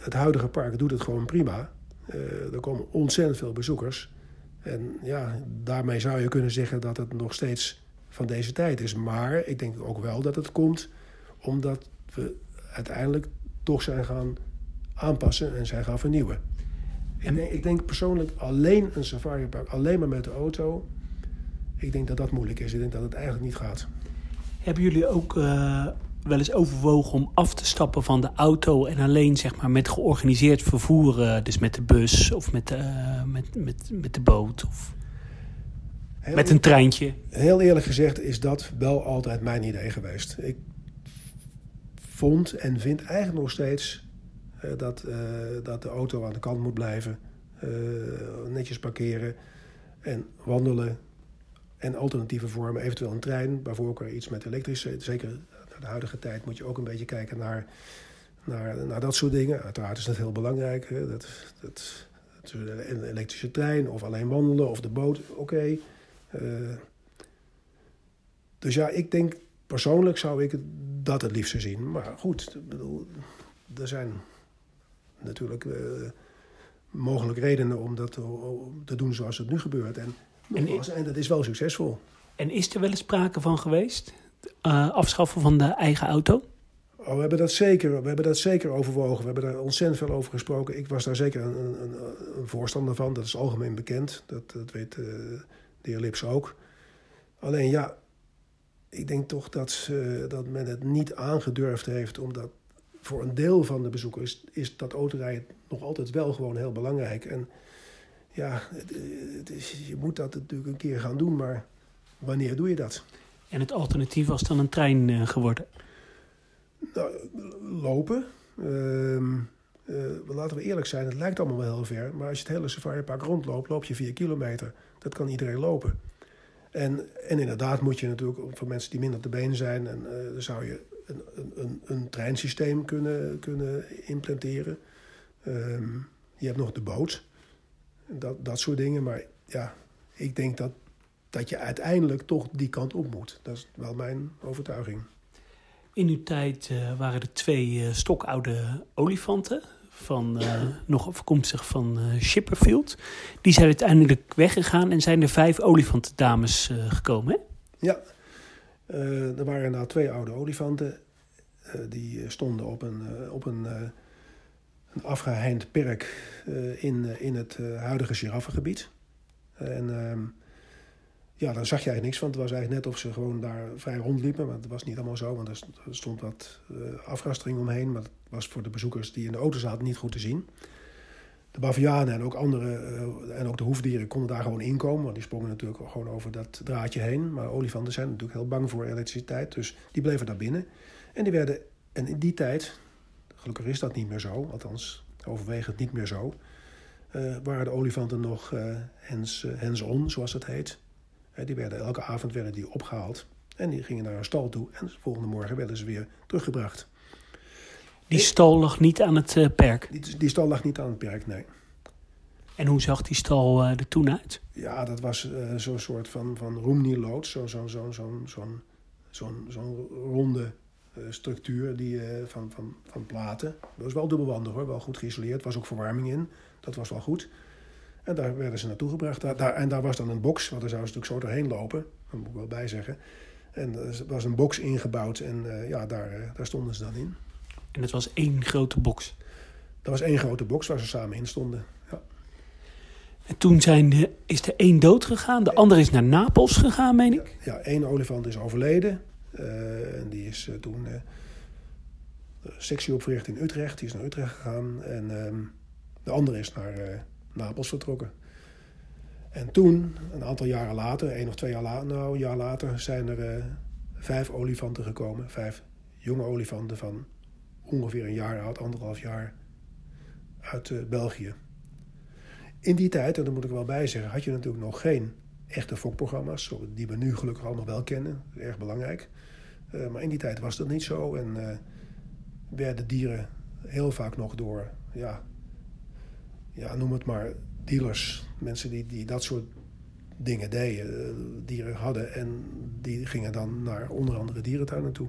het huidige park doet het gewoon prima. Uh, er komen ontzettend veel bezoekers. En ja, daarmee zou je kunnen zeggen dat het nog steeds van deze tijd is. Maar ik denk ook wel dat het komt omdat we uiteindelijk toch zijn gaan aanpassen en zijn gaan vernieuwen. En ik denk persoonlijk alleen een safaripark, alleen maar met de auto. Ik denk dat dat moeilijk is. Ik denk dat het eigenlijk niet gaat. Hebben jullie ook uh, wel eens overwogen om af te stappen van de auto en alleen zeg maar, met georganiseerd vervoer, eh, dus met de bus of met de, uh, met, met, met de boot of heel met een treintje? Heel eerlijk gezegd is dat wel altijd mijn idee geweest. Ik vond en vind eigenlijk nog steeds uh, dat, dat de auto aan de kant moet blijven, netjes parkeren en wandelen. En alternatieve vormen, eventueel een trein, bijvoorbeeld iets met elektrisch, zeker de huidige tijd moet je ook een beetje kijken naar, naar, naar dat soort dingen. Uiteraard is dat heel belangrijk. Hè. Dat, dat, een elektrische trein of alleen wandelen of de boot, oké. dus ja, ik denk persoonlijk zou ik dat het liefst zien. Maar goed, bedoel, er zijn natuurlijk mogelijk redenen om dat te doen zoals het nu gebeurt. En, en, dat is wel succesvol. En is er wel eens sprake van geweest? Uh, afschaffen van de eigen auto? Oh, we, hebben dat zeker, we hebben dat zeker overwogen. We hebben daar ontzettend veel over gesproken. Ik was daar zeker een, een, een voorstander van. Dat is algemeen bekend. Dat, dat weet uh, de heer Lips ook. Alleen ja, ik denk toch dat, dat men het niet aangedurfd heeft. Omdat voor een deel van de bezoekers is dat autorijden nog altijd wel gewoon heel belangrijk. En ja, het, is, je moet dat natuurlijk een keer gaan doen, maar wanneer doe je dat? En het alternatief was dan een trein uh, geworden? Nou, lopen. Uh, laten we eerlijk zijn, het lijkt allemaal wel heel ver. Maar als je het hele safaripark rondloopt, loop je vier kilometer. Dat kan iedereen lopen. En, en inderdaad moet je natuurlijk, voor mensen die minder te been zijn... En, uh, zou je een, een, een treinsysteem kunnen, kunnen implementeren. Ehm, je hebt nog de boot. Dat, dat soort dingen. Maar ja, ik denk dat, dat je uiteindelijk toch die kant op moet. Dat is wel mijn overtuiging. In uw tijd uh, waren er twee uh, stokoude olifanten. Van, uh, nog afkomstig van Shipperfield. Die zijn uiteindelijk weggegaan en zijn er vijf olifantendames gekomen. Hè? Ja, er waren nou twee oude olifanten. die stonden op een, op een een afgeheind perk uh, in, uh, in het uh, huidige giraffengebied. En ehm, ja, daar zag je eigenlijk niks van. Het was eigenlijk net of ze gewoon daar vrij rondliepen. Maar het was niet allemaal zo, want er stond wat afrastering omheen. Maar dat was voor de bezoekers die in de auto zaten niet goed te zien. De bavianen en ook andere, en ook de hoefdieren konden daar gewoon inkomen. Want die sprongen natuurlijk gewoon over dat draadje heen. Maar olifanten zijn natuurlijk heel bang voor elektriciteit. Dus die bleven daar binnen. En die werden, en in die tijd, Gelukkig is dat niet meer zo, althans overwegend niet meer zo. Uh, waren de olifanten nog uh, hands-on, zoals het heet. Die werden, elke avond werden die opgehaald en die gingen naar een stal toe. En de volgende morgen werden ze weer teruggebracht. Die stal lag niet aan het perk? Die, die, stal lag niet aan het perk, nee. En hoe zag die stal er toen uit? Ja, dat was zo'n soort van, van roemnieloods. Zo'n zo, zo, zo, zo'n zo'n ronde eh, structuur die, uh, van, van, van platen. Dat was wel dubbelwandig hoor, wel goed geïsoleerd. Er was ook verwarming in, dat was wel goed. En daar werden ze naartoe gebracht. Daar, daar, en daar was dan een box, want daar zouden ze natuurlijk zo doorheen lopen. Dat moet ik wel bij zeggen. En er was een box ingebouwd en uh, ja, daar, daar stonden ze dan in. En het was één grote box? Dat was één grote box waar ze samen in stonden, ja. En toen zijn de, is er één dood gegaan, de andere is naar Napels gegaan, meen ik? Ja, ja één olifant is overleden. Eh, en die is eh, toen eh, sectie opgericht in Utrecht. Die is naar Utrecht gegaan. En ehm, de andere is naar Napels vertrokken. En toen, een aantal jaren later, één of twee jaar, later, nou, jaar later, zijn er vijf olifanten gekomen. Vijf jonge olifanten van ongeveer een jaar oud, anderhalf jaar, uit België. In die tijd, en daar moet ik wel bij zeggen, had je natuurlijk nog geen echte fokprogramma's, die we nu gelukkig allemaal wel kennen. Erg belangrijk. Uh, maar in die tijd was dat niet zo en uh, werden dieren heel vaak nog door, ja, ja, noem het maar, dealers, mensen die, die dat soort dingen deden, uh, dieren hadden en die gingen dan naar onder andere dierentuinen toe.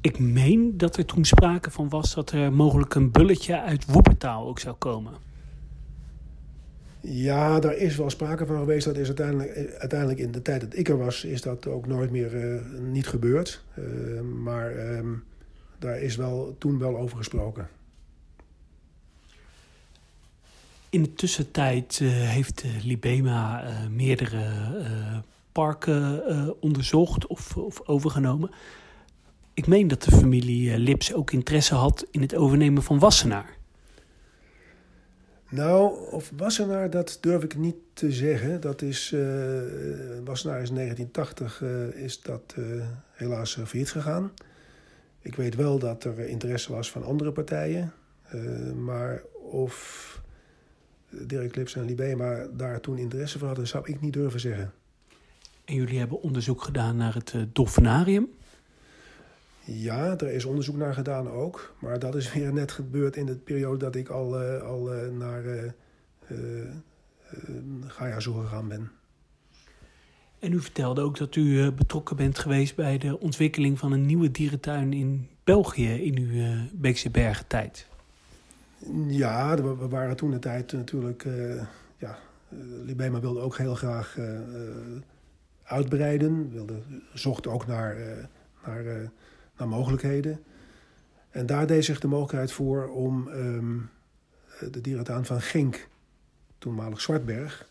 Ik meen dat er toen sprake van was dat er mogelijk een bulletje uit Woepetaal ook zou komen. Ja, daar is wel sprake van geweest. Dat is uiteindelijk, uiteindelijk in de tijd dat ik er was, is dat ook nooit meer uh, niet gebeurd. Uh, maar um, daar is wel, toen wel over gesproken. In de tussentijd heeft Libema meerdere parken onderzocht of, of, overgenomen. Ik meen dat de familie Lips ook interesse had in het overnemen van Wassenaar. Nou, of Wassenaar, dat durf ik niet te zeggen. Dat is, uh, Wassenaar is in 1980 uh, is dat uh, helaas failliet gegaan. Ik weet wel dat er interesse was van andere partijen. maar of Dirk Lips en Libema daar toen interesse voor hadden, zou ik niet durven zeggen. En jullie hebben onderzoek gedaan naar het Dolfinarium? Ja, er is onderzoek naar gedaan ook. Maar dat is weer net gebeurd in de periode dat ik al, uh, al uh, naar uh, Gaia zo gegaan ben. En u vertelde ook dat u betrokken bent geweest bij de ontwikkeling van een nieuwe dierentuin in België in uw Beekse Bergen tijd. Ja, we waren toen de tijd natuurlijk. ja, Libema wilde ook heel graag uitbreiden. Wilde, zocht ook naar, naar naar mogelijkheden. En daar deed zich de mogelijkheid voor om um, de dierentuin van Gink, toenmalig Zwartberg,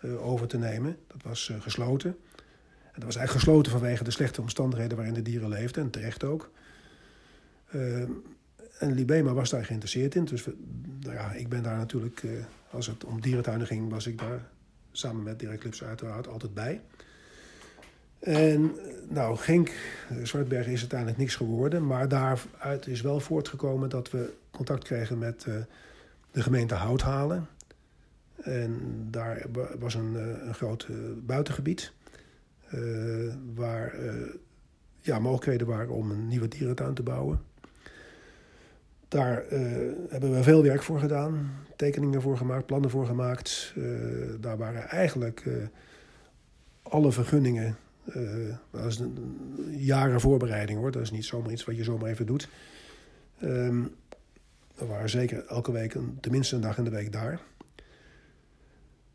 uh, over te nemen. Dat was uh, gesloten. En dat was eigenlijk gesloten vanwege de slechte omstandigheden waarin de dieren leefden, en terecht ook. Uh, en Libema was daar geïnteresseerd in. Dus nou ja, ik ben daar natuurlijk, uh, als het om dierentuinen ging, was ik daar samen met Dirk Lips uiteraard altijd bij. En nou, Genk, Zwartberg is uiteindelijk niks geworden. Maar daaruit is wel voortgekomen dat we contact kregen met uh, de gemeente Houthalen. En daar was een, uh, een groot uh, buitengebied. waar ja, mogelijkheden waren om een nieuwe dierentuin te bouwen. Daar hebben we veel werk voor gedaan. Tekeningen voor gemaakt, plannen voor gemaakt. daar waren eigenlijk alle vergunningen uh, dat is een, jaren voorbereiding hoor. Dat is niet zomaar iets wat je zomaar even doet. We waren zeker elke week een, tenminste een dag in de week daar.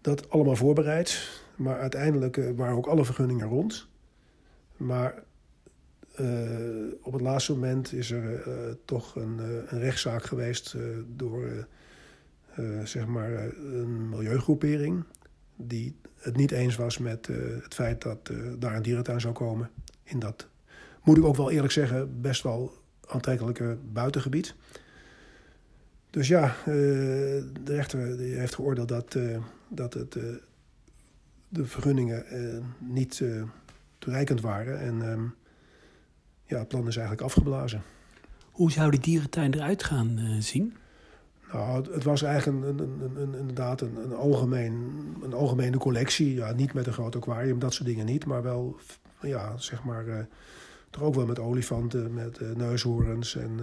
Dat allemaal voorbereid. Maar uiteindelijk uh, waren ook alle vergunningen rond. Maar uh, op het laatste moment is er toch een, een, rechtszaak geweest door zeg maar een milieugroepering. Die het niet eens was met uh, het feit dat uh, daar een dierentuin zou komen. In dat, moet ik ook wel eerlijk zeggen, best wel aantrekkelijke buitengebied. Dus ja, uh, de rechter heeft geoordeeld dat, dat het, de vergunningen niet toereikend waren. En ehm, ja, het plan is eigenlijk afgeblazen. Hoe zou die dierentuin eruit gaan zien? Nou, het was eigenlijk een, een, een, inderdaad een, een, algemeen, een algemene collectie. Ja, niet met een groot aquarium, dat soort dingen niet. Maar wel, ja, zeg maar, uh, toch ook wel met olifanten, met uh, neushoorns en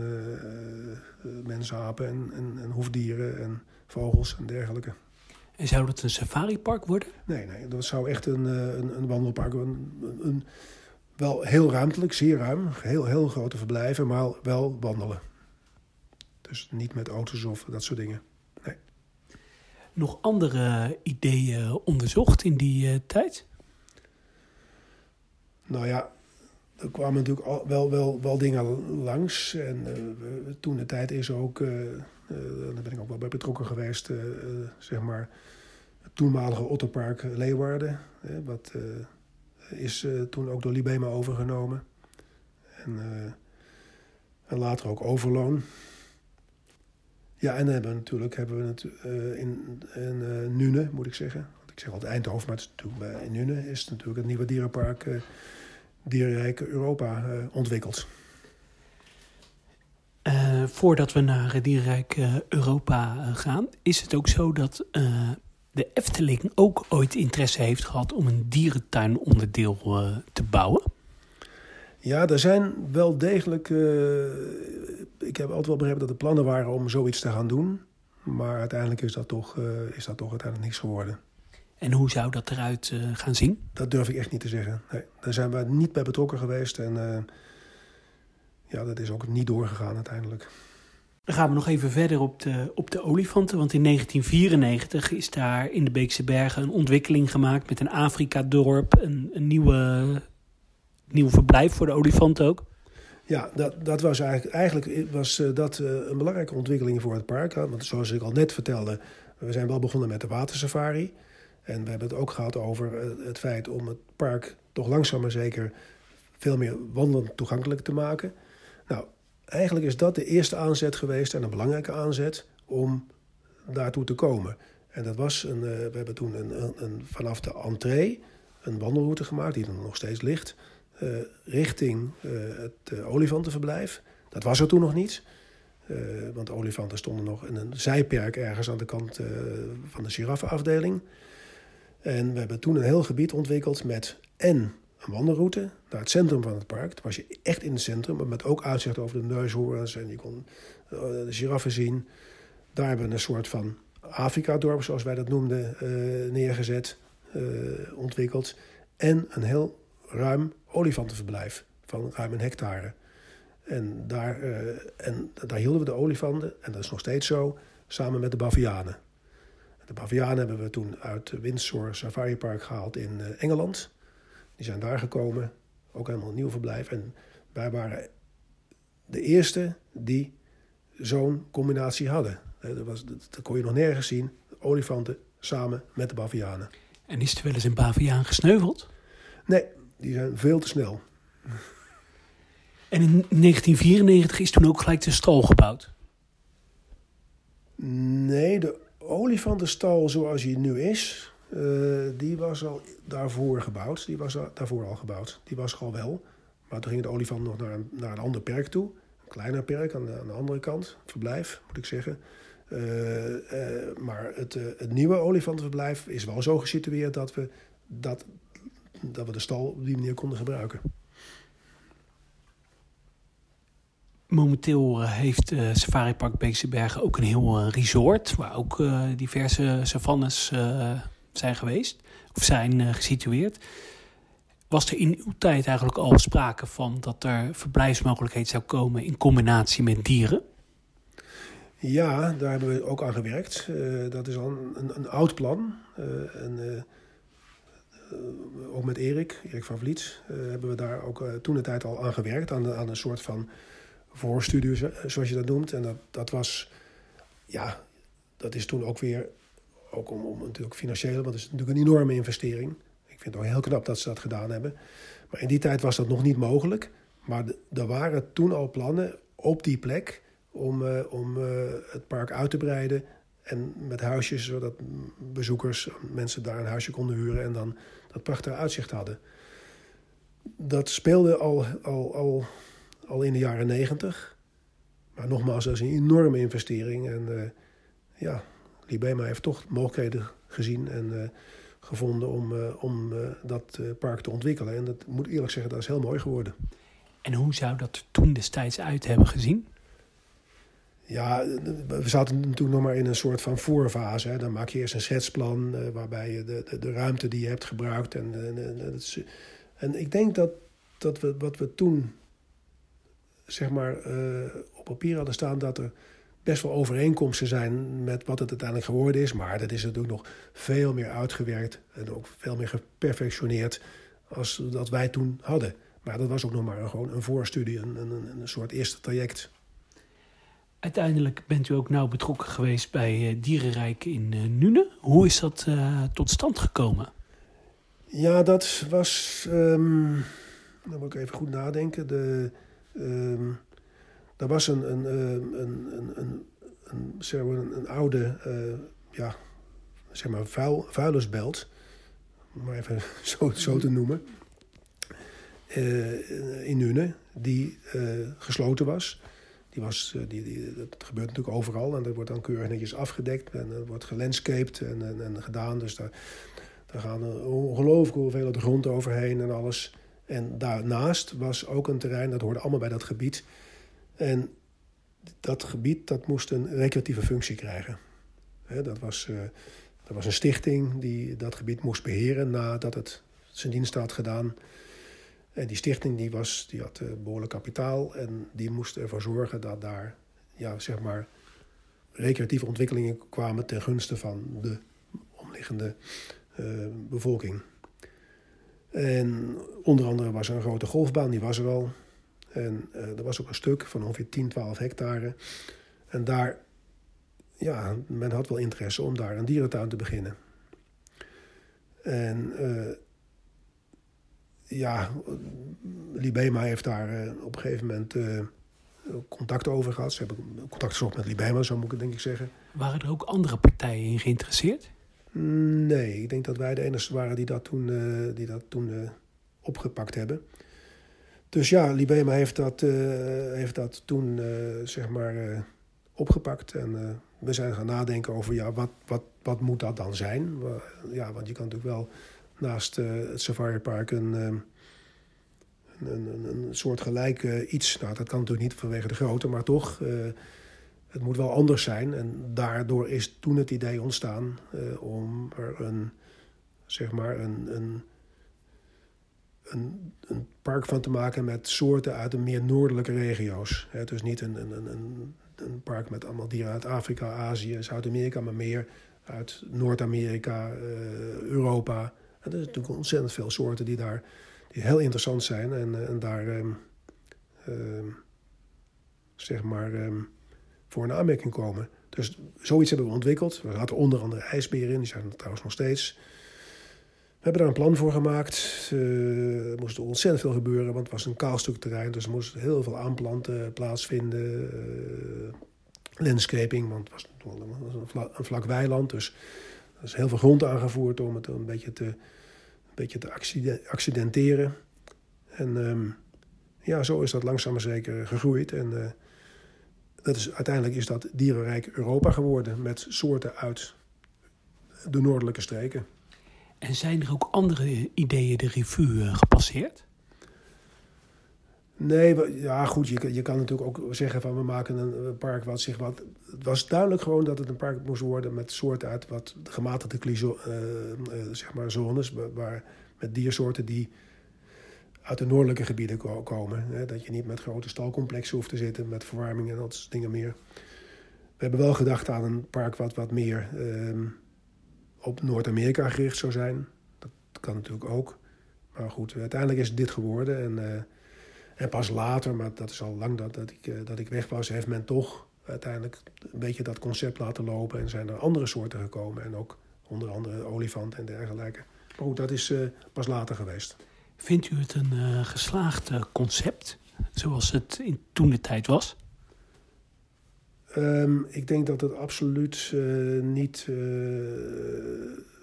uh, mensapen en, en, en, hoefdieren en vogels en dergelijke. En zou dat een safaripark worden? Nee, nee, dat zou echt een, een, een wandelpark een, een, wel heel ruimtelijk, zeer ruim. Heel, heel grote verblijven, maar wel wandelen. Dus niet met auto's of dat soort dingen. Nee. Nog andere ideeën onderzocht in die uh, tijd? Nou ja, er kwamen natuurlijk al, wel, wel, wel dingen langs. En uh, toen de tijd is ook, uh, daar ben ik ook wel bij betrokken geweest, zeg maar, het toenmalige Otterpark Leeuwarden. wat is toen ook door Libema overgenomen. En, en later ook Overloon. Ja, en dan hebben we natuurlijk hebben we het, uh, in, in uh, Nune, moet ik zeggen. Want ik zeg altijd Eindhoven, maar het is bij, in Nune is het natuurlijk het nieuwe dierenpark uh, Dierenrijk Europa ontwikkeld. voordat we naar Dierenrijk Europa gaan, is het ook zo dat de Efteling ook ooit interesse heeft gehad om een dierentuinonderdeel te bouwen? Ja, er zijn wel degelijk. Uh, ik heb altijd wel begrepen dat er plannen waren om zoiets te gaan doen. Maar uiteindelijk is dat toch, uh, is dat toch uiteindelijk niks geworden. En hoe zou dat eruit uh, gaan zien? Dat durf ik echt niet te zeggen. Nee, daar zijn we niet bij betrokken geweest. En ja, dat is ook niet doorgegaan uiteindelijk. Dan gaan we nog even verder op de, op de olifanten. Want in 1994 is daar in de Beekse Bergen een ontwikkeling gemaakt met een Afrika-dorp. Een, een nieuwe nieuw verblijf voor de olifant ook? Ja, dat, dat was eigenlijk, eigenlijk was eh, dat eh, een belangrijke ontwikkeling voor het park. Want zoals ik al net vertelde, we zijn wel begonnen met de watersafari. En we hebben het ook gehad over eh, het feit om het park toch langzaam maar zeker veel meer wandelend toegankelijk te maken. Nou, eigenlijk is dat de eerste aanzet geweest en een belangrijke aanzet om daartoe te komen. En dat was een, we hebben toen een, een, vanaf de entree een wandelroute gemaakt, die er nog steeds ligt. Eh, richting eh, het uh, olifantenverblijf. Dat was er toen nog niet. want olifanten stonden nog in een zijperk ergens aan de kant van de giraffenafdeling. En we hebben toen een heel gebied ontwikkeld met en een wandelroute naar het centrum van het park. Toen was je echt in het centrum, maar met ook uitzicht over de neushoorns. En je kon de giraffen zien. Daar hebben we een soort van Afrika-dorp, zoals wij dat noemden, neergezet, ontwikkeld. En een heel ruim olifantenverblijf van ruim een hectare. En daar, en daar hielden we de olifanten, en dat is nog steeds zo, samen met de bavianen. De bavianen hebben we toen uit Windsor Safari Park gehaald in Engeland. Die zijn daar gekomen, ook helemaal een nieuw verblijf. En wij waren de eerste die zo'n combinatie hadden. Dat, was, dat kon je nog nergens zien. Olifanten samen met de bavianen. En is er wel eens een baviaan gesneuveld? Nee, die zijn veel te snel. En in 1994 is toen ook gelijk de stal gebouwd? Nee, de olifantenstal zoals hij nu is, uh, die was al daarvoor gebouwd. Die was daarvoor al gebouwd. Die was al wel. Maar toen ging de olifant nog naar een, naar een ander perk toe. Een kleiner perk aan de, aan de andere kant. Verblijf, moet ik zeggen. Uh, uh, maar het, het nieuwe olifantenverblijf is wel zo gesitueerd dat we, dat, dat we de stal op die manier konden gebruiken. Momenteel heeft uh, Safari Park Beekse Bergen ook een heel resort... waar ook diverse savannes zijn geweest, of zijn gesitueerd. Was er in uw tijd eigenlijk al sprake van dat er verblijfsmogelijkheid zou komen in combinatie met dieren? Ja, daar hebben we ook aan gewerkt. Dat is al een, een, oud plan. En, ook met Erik, Erik van Vliet, hebben we daar ook toen de tijd al aan gewerkt. Aan, aan een soort van voorstudie, zoals je dat noemt. En dat, dat was, ja, dat is toen ook weer ook om, om natuurlijk financieel, want het is natuurlijk een enorme investering. Ik vind het ook heel knap dat ze dat gedaan hebben. Maar in die tijd was dat nog niet mogelijk. Maar er waren toen al plannen op die plek om, om het park uit te breiden. En met huisjes, zodat bezoekers, mensen daar een huisje konden huren en dan dat prachtige uitzicht hadden. Dat speelde al, al, al, al in de jaren negentig. Maar nogmaals, dat is een enorme investering. En uh, ja, Libema heeft toch mogelijkheden gezien en uh, gevonden om, uh, om dat park te ontwikkelen. En dat moet eerlijk zeggen, dat is heel mooi geworden. En hoe zou dat toen destijds uit hebben gezien? Ja, we zaten natuurlijk nog maar in een soort van voorfase. Hè. Dan maak je eerst een schetsplan waarbij je de, de, de, ruimte die je hebt gebruikt. En, en, en, en ik denk dat, dat we, wat we toen zeg maar, op papier hadden staan, dat er best wel overeenkomsten zijn met wat het uiteindelijk geworden is. Maar dat is natuurlijk nog veel meer uitgewerkt en ook veel meer geperfectioneerd als dat wij toen hadden. Maar dat was ook nog maar een, gewoon een voorstudie, een, een, een soort eerste traject. Uiteindelijk bent u ook nauw betrokken geweest bij uh, Dierenrijk in uh, Nune. Hoe is dat uh, tot stand gekomen? Ja, dat was. Um, dan moet ik even goed nadenken. De, um, er was een, een, een, een, een, een, maar een, een oude, ja, zeg maar vuil, vuilnisbelt, om maar even zo, zo te noemen, in Nune, die gesloten was. Die was die, die, dat gebeurt natuurlijk overal en dat wordt dan keurig netjes afgedekt en dat wordt gelandscaped en, en, en gedaan. Dus daar, daar gaan ongelooflijk de grond overheen en alles. En daarnaast was ook een terrein, dat hoorde allemaal bij dat gebied en dat gebied dat moest een recreatieve functie krijgen. dat, was, uh, dat was een stichting die dat gebied moest beheren nadat het zijn dienst had gedaan. En die stichting die was, die had uh, behoorlijk kapitaal en die moest ervoor zorgen dat daar ja, zeg maar, recreatieve ontwikkelingen kwamen ten gunste van de omliggende uh, bevolking. En onder andere was er een grote golfbaan, die was er al. En uh, er was ook een stuk van ongeveer 10, 12 hectare. En daar, ja, men had wel interesse om daar een dierentuin te beginnen. En ja, Libema heeft daar uh, op een gegeven moment contact over gehad. Ze hebben contact gezocht met Libema, zo moet ik denk ik zeggen. Waren er ook andere partijen in geïnteresseerd? Nee, ik denk dat wij de enige waren die dat toen, die dat toen opgepakt hebben. Dus ja, Libema heeft dat, uh, heeft dat toen zeg maar opgepakt. En we zijn gaan nadenken over ja, wat, wat, wat moet dat dan zijn? Ja, want je kan natuurlijk wel naast het safaripark een, een, een, een soort gelijk iets. Nou, dat kan natuurlijk niet vanwege de grootte, maar toch het moet wel anders zijn. En daardoor is toen het idee ontstaan om er een, zeg maar, een, een, een, een, park van te maken met soorten uit de meer noordelijke regio's. He, dus niet een, een, een, een park met allemaal dieren uit Afrika, Azië, Zuid-Amerika, maar meer uit Noord-Amerika, Europa. En er zijn natuurlijk ontzettend veel soorten die daar die heel interessant zijn en, en daar, um, um, zeg maar. Um, voor een aanmerking komen. Dus zoiets hebben we ontwikkeld. We hadden onder andere ijsberen die zijn er trouwens nog steeds. We hebben daar een plan voor gemaakt. Uh, er moest ontzettend veel gebeuren, want het was een kaal stuk terrein. Dus er moest heel veel aanplanten plaatsvinden. Uh, landscaping, want het was een vlak, een vlak weiland. Dus er is heel veel grond aangevoerd om het een beetje te, een beetje te accidenteren. En um, ja, zo is dat langzaam maar zeker gegroeid. En uh, dat is, uiteindelijk is dat dierenrijk Europa geworden met soorten uit de noordelijke streken. En zijn er ook andere ideeën de revue eh, gepasseerd? Nee, ja goed, je, je kan natuurlijk ook zeggen van we maken een park wat zich wat... Het was duidelijk gewoon dat het een park moest worden met soorten uit wat gematigde uh, uh, zeg maar zones, waar, met diersoorten die uit de noordelijke gebieden komen. Hè, dat je niet met grote stalcomplexen hoeft te zitten met verwarming en dat soort dingen meer. We hebben wel gedacht aan een park wat wat meer uh, op Noord-Amerika gericht zou zijn. Dat kan natuurlijk ook. Maar goed, uiteindelijk is het dit geworden. En, en pas later, maar dat is al lang dat, dat, ik, uh, dat ik weg was, heeft men toch uiteindelijk een beetje dat concept laten lopen. En zijn er andere soorten gekomen. En ook onder andere olifanten en dergelijke. Maar goed, dat is uh, pas later geweest. Vindt u het een uh, geslaagd concept, zoals het in toen de tijd was? Um, ik denk dat het absoluut uh, niet,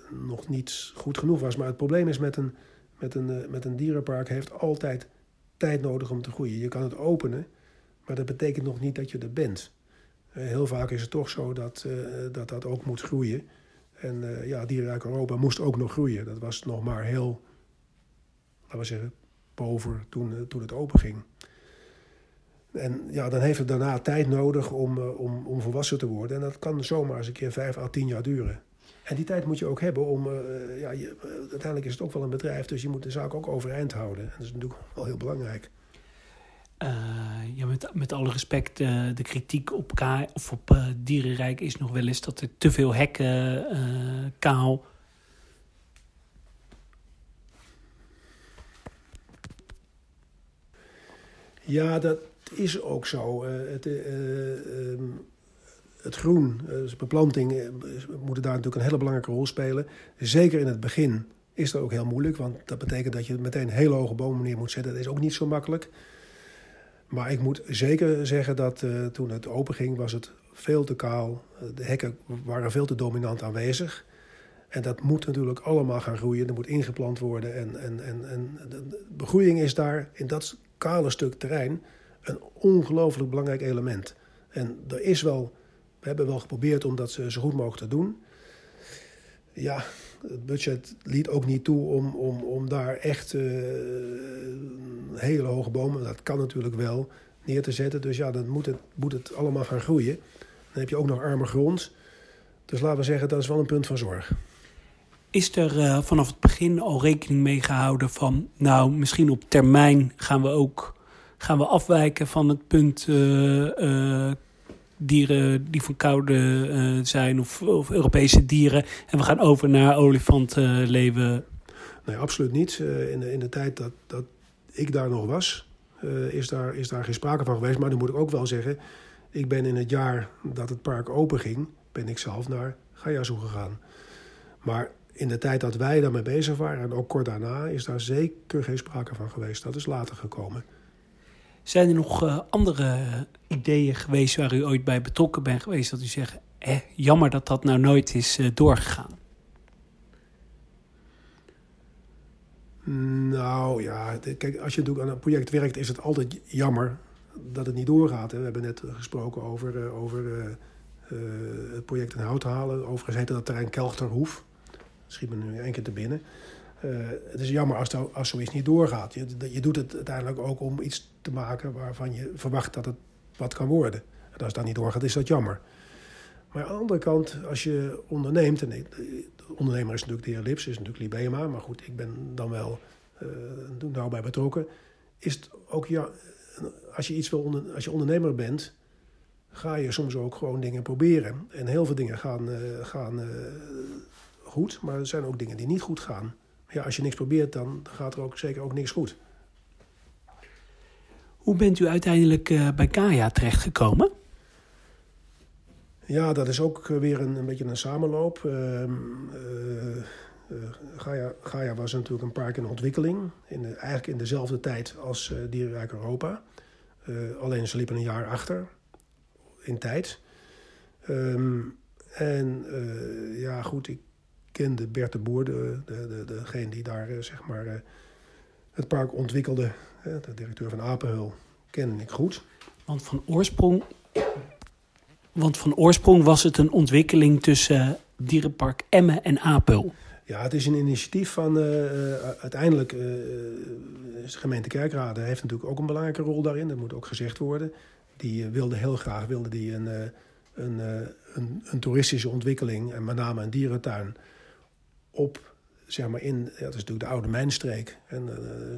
nog niet goed genoeg was. Maar het probleem is met een, met, een, met een dierenpark heeft altijd tijd nodig om te groeien. Je kan het openen, maar dat betekent nog niet dat je er bent. heel vaak is het toch zo dat, dat dat ook moet groeien. En ja, Dierenrijk Europa moest ook nog groeien. Dat was nog maar heel laten we zeggen, boven toen, eh, toen het open ging. En ja, dan heeft het daarna tijd nodig om, om, om volwassen te worden. En dat kan zomaar eens een keer vijf à tien jaar duren. En die tijd moet je ook hebben om... Uh, ja, je, uiteindelijk is het ook wel een bedrijf, dus je moet de zaak ook overeind houden. En dat is natuurlijk wel heel belangrijk. ja, met, met alle respect, de kritiek op, K of op dierenrijk is nog wel eens dat er te veel hekken kaal Ja, dat is ook zo. Het, um, het groen, dus beplanting, moeten daar natuurlijk een hele belangrijke rol spelen. Zeker in het begin is dat ook heel moeilijk, want dat betekent dat je meteen hele hoge bomen neer moet zetten. Dat is ook niet zo makkelijk. Maar ik moet zeker zeggen dat uh, toen het open ging, was het veel te kaal. De hekken waren veel te dominant aanwezig. En dat moet natuurlijk allemaal gaan groeien. Er moet ingeplant worden. En, en, en, en de begroeiing is daar in dat kale stuk terrein een ongelooflijk belangrijk element. En er is wel, we hebben wel geprobeerd om dat zo goed mogelijk te doen. Ja, het budget liet ook niet toe om, om, om daar echt uh, hele hoge bomen, dat kan natuurlijk wel, neer te zetten. Dus ja, dan moet het, moet het allemaal gaan groeien. Dan heb je ook nog arme grond. Dus laten we zeggen, dat is wel een punt van zorg. Is er uh, vanaf het begin al rekening mee gehouden van, nou, misschien op termijn gaan we ook gaan we afwijken van het punt dieren die van koude zijn of, of, Europese dieren en we gaan over naar olifanten leven? Nee, absoluut niet. in, de, in de tijd dat, dat ik daar nog was, is, daar, is daar geen sprake van geweest. Maar dan moet ik ook wel zeggen, ik ben in het jaar dat het park open ging, ben ik zelf naar Gayazu gegaan. Maar in de tijd dat wij daarmee bezig waren, en ook kort daarna, is daar zeker geen sprake van geweest. Dat is later gekomen. Zijn er nog uh, andere ideeën geweest waar u ooit bij betrokken bent geweest, dat u zegt, eh, jammer dat dat nou nooit is uh, doorgegaan? Nou ja, kijk, als je natuurlijk aan een project werkt, is het altijd jammer dat het niet doorgaat. We hebben net gesproken over, uh, over het project in hout halen. Overigens heette dat terrein Kelchterhoef schiet me nu één keer te binnen. het is jammer als, als zoiets niet doorgaat. Je, je doet het uiteindelijk ook om iets te maken waarvan je verwacht dat het wat kan worden. En als dat niet doorgaat, is dat jammer. Maar aan de andere kant, als je onderneemt, en de ondernemer is natuurlijk de heer Lips, is natuurlijk Libema, maar goed, ik ben dan wel uh, bij betrokken. Is het ook ja, als je iets wil, als je ondernemer bent, ga je soms ook gewoon dingen proberen. En heel veel dingen gaan, uh, gaan uh, goed, maar er zijn ook dingen die niet goed gaan. Ja, als je niks probeert, dan gaat er ook zeker ook niks goed. Hoe bent u uiteindelijk uh, bij Kaya terechtgekomen? Ja, dat is ook weer een, een beetje een samenloop. Uh, Gaia, was natuurlijk een park in ontwikkeling. In eigenlijk in dezelfde tijd als Dierenrijk Europa. alleen ze liepen een jaar achter in tijd. Um, en ja, goed, ik kende Bert de Boer, de, de, de, degene die daar zeg maar, het park ontwikkelde. De directeur van Apenhul kende ik goed. Want van oorsprong, want van oorsprong was het een ontwikkeling tussen Dierenpark Emmen en Apel. Ja, het is een initiatief van uh, uiteindelijk uh, de gemeente Kerkrade heeft natuurlijk ook een belangrijke rol daarin. Dat moet ook gezegd worden. Die wilde heel graag wilde die een, een, een, een, toeristische ontwikkeling en met name een dierentuin op zeg maar in, ja, dat is natuurlijk de oude mijnstreek. En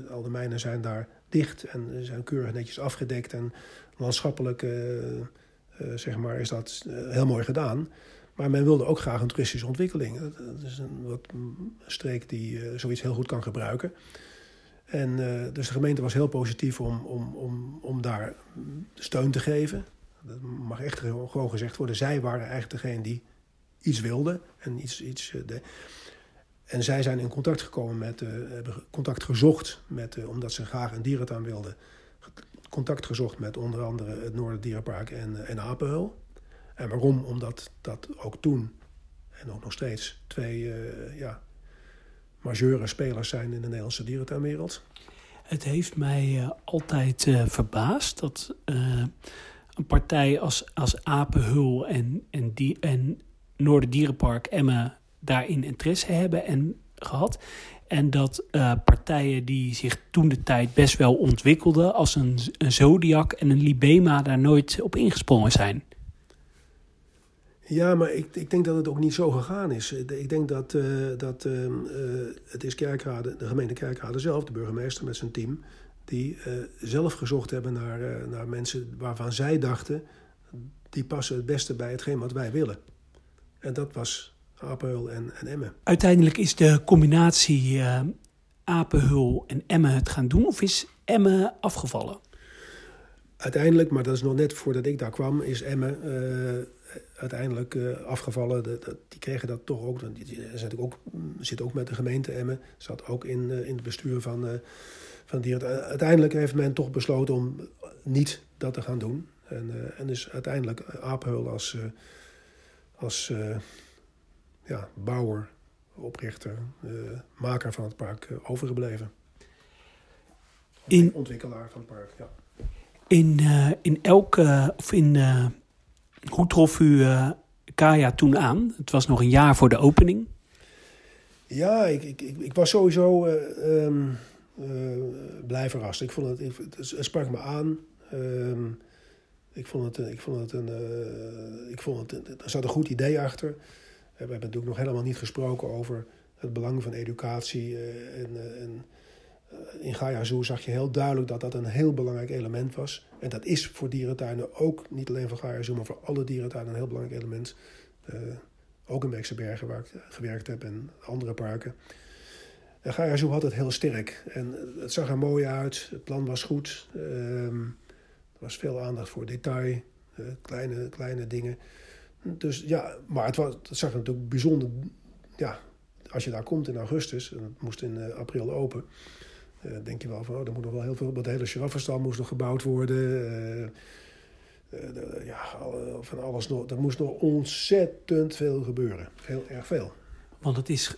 al de mijnen zijn daar dicht en zijn keurig netjes afgedekt. En landschappelijk zeg maar, is dat heel mooi gedaan. Maar men wilde ook graag een toeristische ontwikkeling. Dat, is een, wat, streek die zoiets heel goed kan gebruiken. En dus de gemeente was heel positief om, om, om, om daar steun te geven. Dat mag echt gewoon gezegd worden. Zij waren eigenlijk degene die iets wilden en iets. iets en zij zijn in contact gekomen met, hebben contact gezocht met, omdat ze graag een dierentuin wilden. Contact gezocht met onder andere het Noorderdierenpark en, en Apenhul. En waarom? Omdat dat ook toen en ook nog steeds twee ja, majeure spelers zijn in de Nederlandse dierentuinwereld. Het heeft mij altijd verbaasd dat een partij als, als Apenhul en, en, die, en Noorderdierenpark Emmen daarin interesse hebben en gehad. En dat partijen die zich toen de tijd best wel ontwikkelden, als een, een Zodiac en een Libema, daar nooit op ingesprongen zijn. Ja, maar ik, ik denk dat het ook niet zo gegaan is. Ik denk dat, uh, dat het is Kerkrade, de gemeente Kerkrade zelf, de burgemeester met zijn team, die zelf gezocht hebben naar, naar mensen waarvan zij dachten, die passen het beste bij hetgeen wat wij willen. En dat was Apenhul en, en Emmen. Uiteindelijk is de combinatie Apenhul en Emmen het gaan doen, of is Emmen afgevallen? Uiteindelijk, maar dat is nog net voordat ik daar kwam, is Emmen uiteindelijk uh, afgevallen. De, de, die kregen dat toch ook. Die, die zit, ook, zit ook met de gemeente Emmen. Zat ook in, in het bestuur van, van die. Uiteindelijk heeft men toch besloten om niet dat te gaan doen. En, en is uiteindelijk Aapheul als, als ja, bouwer, oprichter, maker van het park overgebleven. In, ontwikkelaar van het park, ja. In, in elke, of in hoe trof u uh, Kaya toen aan? Het was nog een jaar voor de opening. Ja, ik, ik, ik, was sowieso uh, um, uh, blij verrast. Ik vond het, ik, het, sprak me aan. Um, ik vond het, ik vond het een, ik vond het, er zat een goed idee achter. We hebben natuurlijk nog helemaal niet gesproken over het belang van educatie en, en eh, in Gaia Zoo zag je heel duidelijk dat dat een heel belangrijk element was. En dat is voor dierentuinen ook, niet alleen voor Gaia Zoo, maar voor alle dierentuinen een heel belangrijk element. Ook in Beekse Bergen, waar ik gewerkt heb, en andere parken. En Gaia Zoo had het heel sterk. En het zag er mooi uit, het plan was goed. Um, er was veel aandacht voor detail, kleine, kleine dingen. Dus ja, maar het, was, het zag er natuurlijk bijzonder... Ja, als je daar komt in augustus, en het moest in uh, april open... Uh, denk je wel van, oh, er moet nog wel heel veel... De hele giraffenstal moest nog gebouwd worden. Uh, ja, van alles nog. Er moest nog ontzettend veel gebeuren. Heel erg veel. Want het is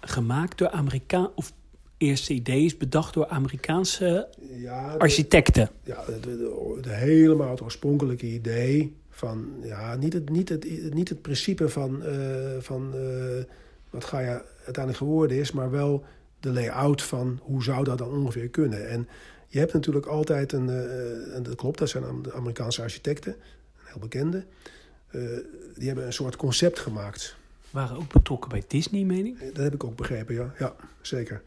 gemaakt door Amerikaan... Of eerste idee is bedacht door Amerikaanse ja, de, architecten. Ja, de, de, de, helemaal het oorspronkelijke idee van... Ja, niet het, niet het, niet het principe van, van wat ga je uiteindelijk geworden is... maar wel de layout van hoe zou dat dan ongeveer kunnen. En je hebt natuurlijk altijd een, uh, en dat klopt, dat zijn de Amerikaanse architecten, een heel bekende. Uh, die hebben een soort concept gemaakt. Waren ook betrokken bij Disney, meen ik? Dat heb ik ook begrepen, ja, ja zeker.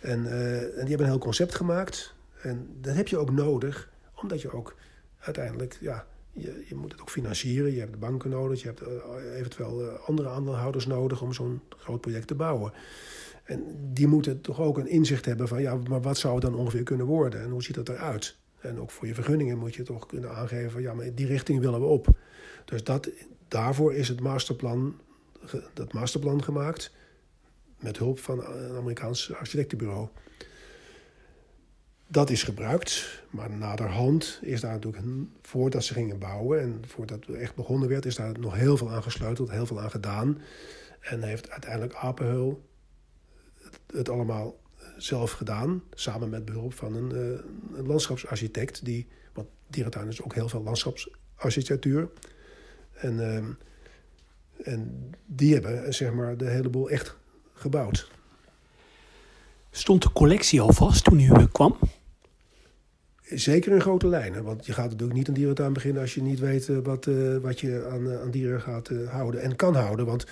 En, uh, en die hebben een heel concept gemaakt. En dat heb je ook nodig, omdat je ook uiteindelijk, ja, je, je moet het ook financieren. Je hebt banken nodig, je hebt eventueel andere aandeelhouders nodig om zo'n groot project te bouwen. En die moeten toch ook een inzicht hebben van, ja, maar wat zou het dan ongeveer kunnen worden? En hoe ziet dat eruit? En ook voor je vergunningen moet je toch kunnen aangeven van, ja, maar die richting willen we op. Dus dat, daarvoor is het masterplan, dat masterplan gemaakt met hulp van een Amerikaans architectenbureau. Dat is gebruikt, maar naderhand is daar natuurlijk, voordat ze gingen bouwen en voordat het echt begonnen werd, is daar nog heel veel aan gesleuteld, heel veel aan gedaan. En heeft uiteindelijk Apenheul het allemaal zelf gedaan. Samen met behulp van een, uh, landschapsarchitect. Die, want dierentuin is ook heel veel landschapsarchitectuur. En, uh, en die hebben zeg maar, de hele boel echt gebouwd. Stond de collectie al vast toen u kwam? Zeker in grote lijnen. Want je gaat natuurlijk niet een dierentuin beginnen als je niet weet wat, uh, wat je aan, aan dieren gaat houden en kan houden. Want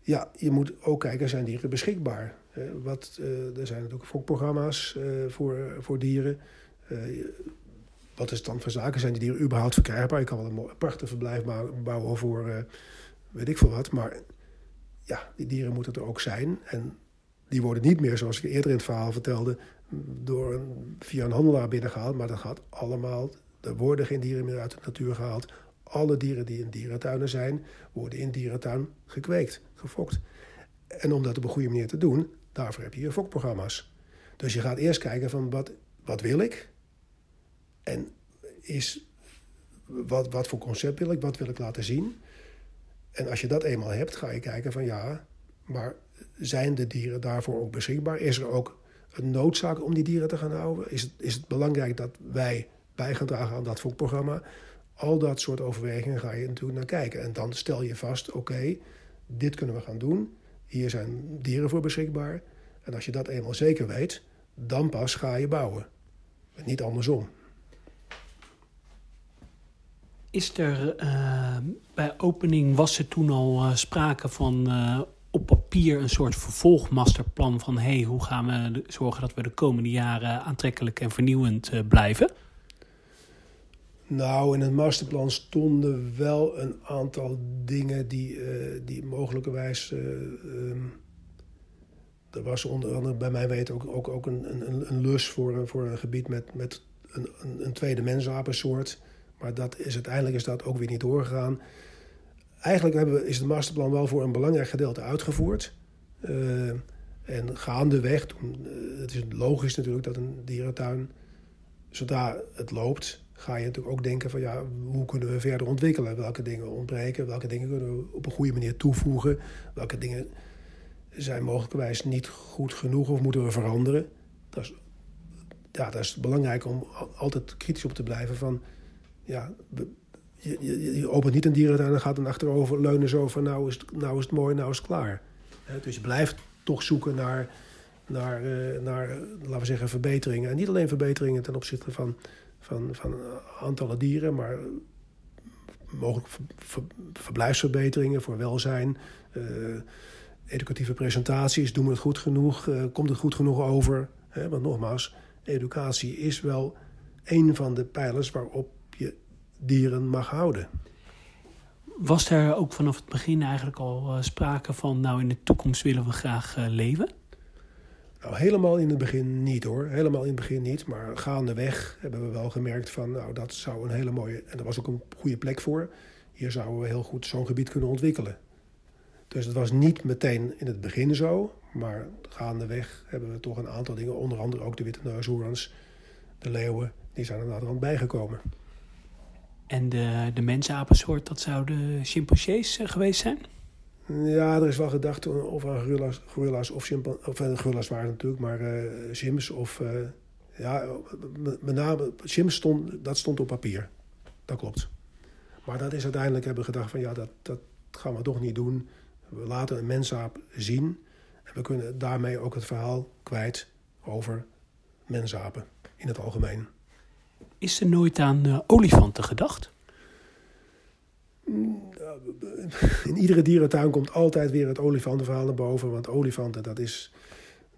ja, je moet ook kijken, zijn dieren beschikbaar? Wat, er zijn natuurlijk fokprogramma's voor, voor dieren. wat is het dan voor zaken? Zijn die dieren überhaupt verkrijgbaar? Je kan wel een, prachtig verblijf bouwen voor weet ik veel wat. Maar ja, die dieren moeten er ook zijn. En die worden niet meer, zoals ik eerder in het verhaal vertelde, door een, via een handelaar binnengehaald. Maar dat gaat allemaal, er worden geen dieren meer uit de natuur gehaald. Alle dieren die in dierentuinen zijn, worden in dierentuin gekweekt, gefokt. En om dat op een goede manier te doen, daarvoor heb je je fokprogramma's. Dus je gaat eerst kijken van wat, wat wil ik? En is, wat, wat voor concept wil ik? Wat wil ik laten zien? En als je dat eenmaal hebt, ga je kijken van ja, maar zijn de dieren daarvoor ook beschikbaar? Is er ook een noodzaak om die dieren te gaan houden? Is het, is het belangrijk dat wij bij gaan dragen aan dat fokprogramma? Al dat soort overwegingen ga je natuurlijk naar kijken. En dan stel je vast, oké, dit kunnen we gaan doen. Hier zijn dieren voor beschikbaar. En als je dat eenmaal zeker weet, dan pas ga je bouwen. Niet andersom. Is er uh, bij opening, was er toen al uh, sprake van uh, op papier een soort vervolgmasterplan van hey, hoe gaan we zorgen dat we de komende jaren aantrekkelijk en vernieuwend blijven? Nou, in het masterplan stonden wel een aantal dingen die, uh, die mogelijkerwijs. Uh, er was onder andere bij mij weten ook, ook, ook een, een, een lus voor, voor een gebied met, met een, een, een tweede mensapensoort. Maar dat is, uiteindelijk is dat ook weer niet doorgegaan. Eigenlijk hebben is het masterplan wel voor een belangrijk gedeelte uitgevoerd. Uh, en gaandeweg, toen, het is logisch natuurlijk dat een dierentuin, zodra het loopt, ga je natuurlijk ook denken van ja, hoe kunnen we verder ontwikkelen? Welke dingen ontbreken? Welke dingen kunnen we op een goede manier toevoegen? Welke dingen zijn mogelijkwijs niet goed genoeg of moeten we veranderen? Dat is, ja, dat is belangrijk om altijd kritisch op te blijven van ja, je, je, opent niet een dierentuin en gaat dan achterover leunen zo van nou is, het, nou is het mooi, nou is het klaar. Dus je blijft toch zoeken naar, naar, naar, laten we zeggen, verbeteringen. En niet alleen verbeteringen ten opzichte van van, van aantallen dieren, maar mogelijk ver, verblijfsverbeteringen voor welzijn, uh, educatieve presentaties, doen we het goed genoeg, uh, komt het goed genoeg over? Want nogmaals, educatie is wel een van de pijlers waarop dieren mag houden. Was er ook vanaf het begin eigenlijk al uh, sprake van, nou in de toekomst willen we graag leven? Nou, helemaal in het begin niet hoor. Helemaal in het begin niet. Maar gaandeweg hebben we wel gemerkt van, nou, dat zou een hele mooie... En dat was ook een goede plek voor. Hier zouden we heel goed zo'n gebied kunnen ontwikkelen. Dus het was niet meteen in het begin zo. Maar gaandeweg hebben we toch een aantal dingen. Onder andere ook de witte neushoorns, de leeuwen. Die zijn er naderhand bijgekomen. En de, de mensapensoort, dat zouden chimpansees eh, geweest zijn? Ja, er is wel gedacht aan gorilla's, gorilla's of chimpansees. Of uh, gorilla's waren natuurlijk, maar uh, Sims of... Ja, met name Sims stond, dat stond op papier. Dat klopt. Maar dat is uiteindelijk hebben we gedacht van ja, dat, dat gaan we toch niet doen. We laten een mensaap zien. En we kunnen daarmee ook het verhaal kwijt over mensapen in het algemeen. Is er nooit aan uh, olifanten gedacht? In iedere dierentuin komt altijd weer het olifantenverhaal naar boven. Want olifanten, dat is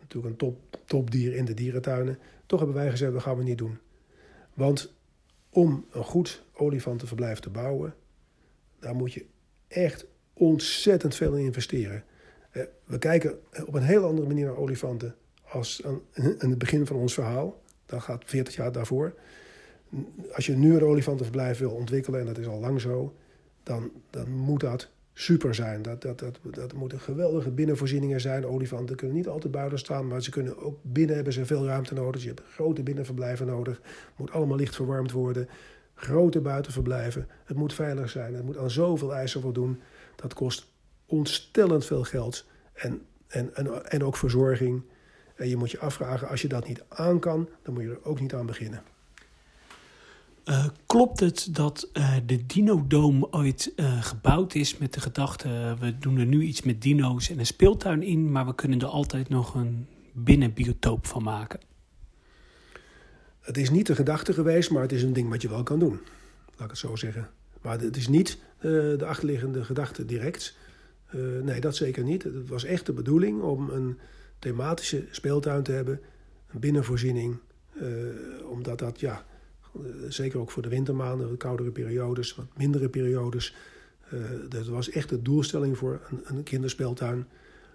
natuurlijk een top, topdier in de dierentuinen. Toch hebben wij gezegd, dat gaan we niet doen. Want om een goed olifantenverblijf te bouwen, daar moet je echt ontzettend veel in investeren. Eh, we kijken op een heel andere manier naar olifanten als aan, het begin van ons verhaal. Dat gaat 40 jaar daarvoor. Als je nu een olifantenverblijf wil ontwikkelen, en dat is al lang zo, dan, dan moet dat super zijn. Dat, dat, dat, dat moeten geweldige binnenvoorzieningen zijn. Olifanten kunnen niet altijd buiten staan, maar ze kunnen ook binnen hebben ze veel ruimte nodig. je hebt grote binnenverblijven nodig. Moet allemaal licht verwarmd worden. Grote buitenverblijven. Het moet veilig zijn. Het moet aan zoveel eisen voldoen. Dat kost ontstellend veel geld. En, en, en, en ook verzorging. En je moet je afvragen, als je dat niet aan kan, dan moet je er ook niet aan beginnen. Uh, klopt het dat uh, de Dino-doom ooit uh, gebouwd is met de gedachte... we doen er nu iets met dino's en een speeltuin in... maar we kunnen er altijd nog een binnenbiotoop van maken? Het is niet de gedachte geweest, maar het is een ding wat je wel kan doen. Laat ik het zo zeggen. Maar het is niet de achterliggende gedachte direct. nee, dat zeker niet. Het was echt de bedoeling om een thematische speeltuin te hebben. Een binnenvoorziening. omdat dat, ja eh, zeker ook voor de wintermaanden, de koudere periodes, wat mindere periodes. Uh, dat was echt de doelstelling voor een, een, kinderspeeltuin.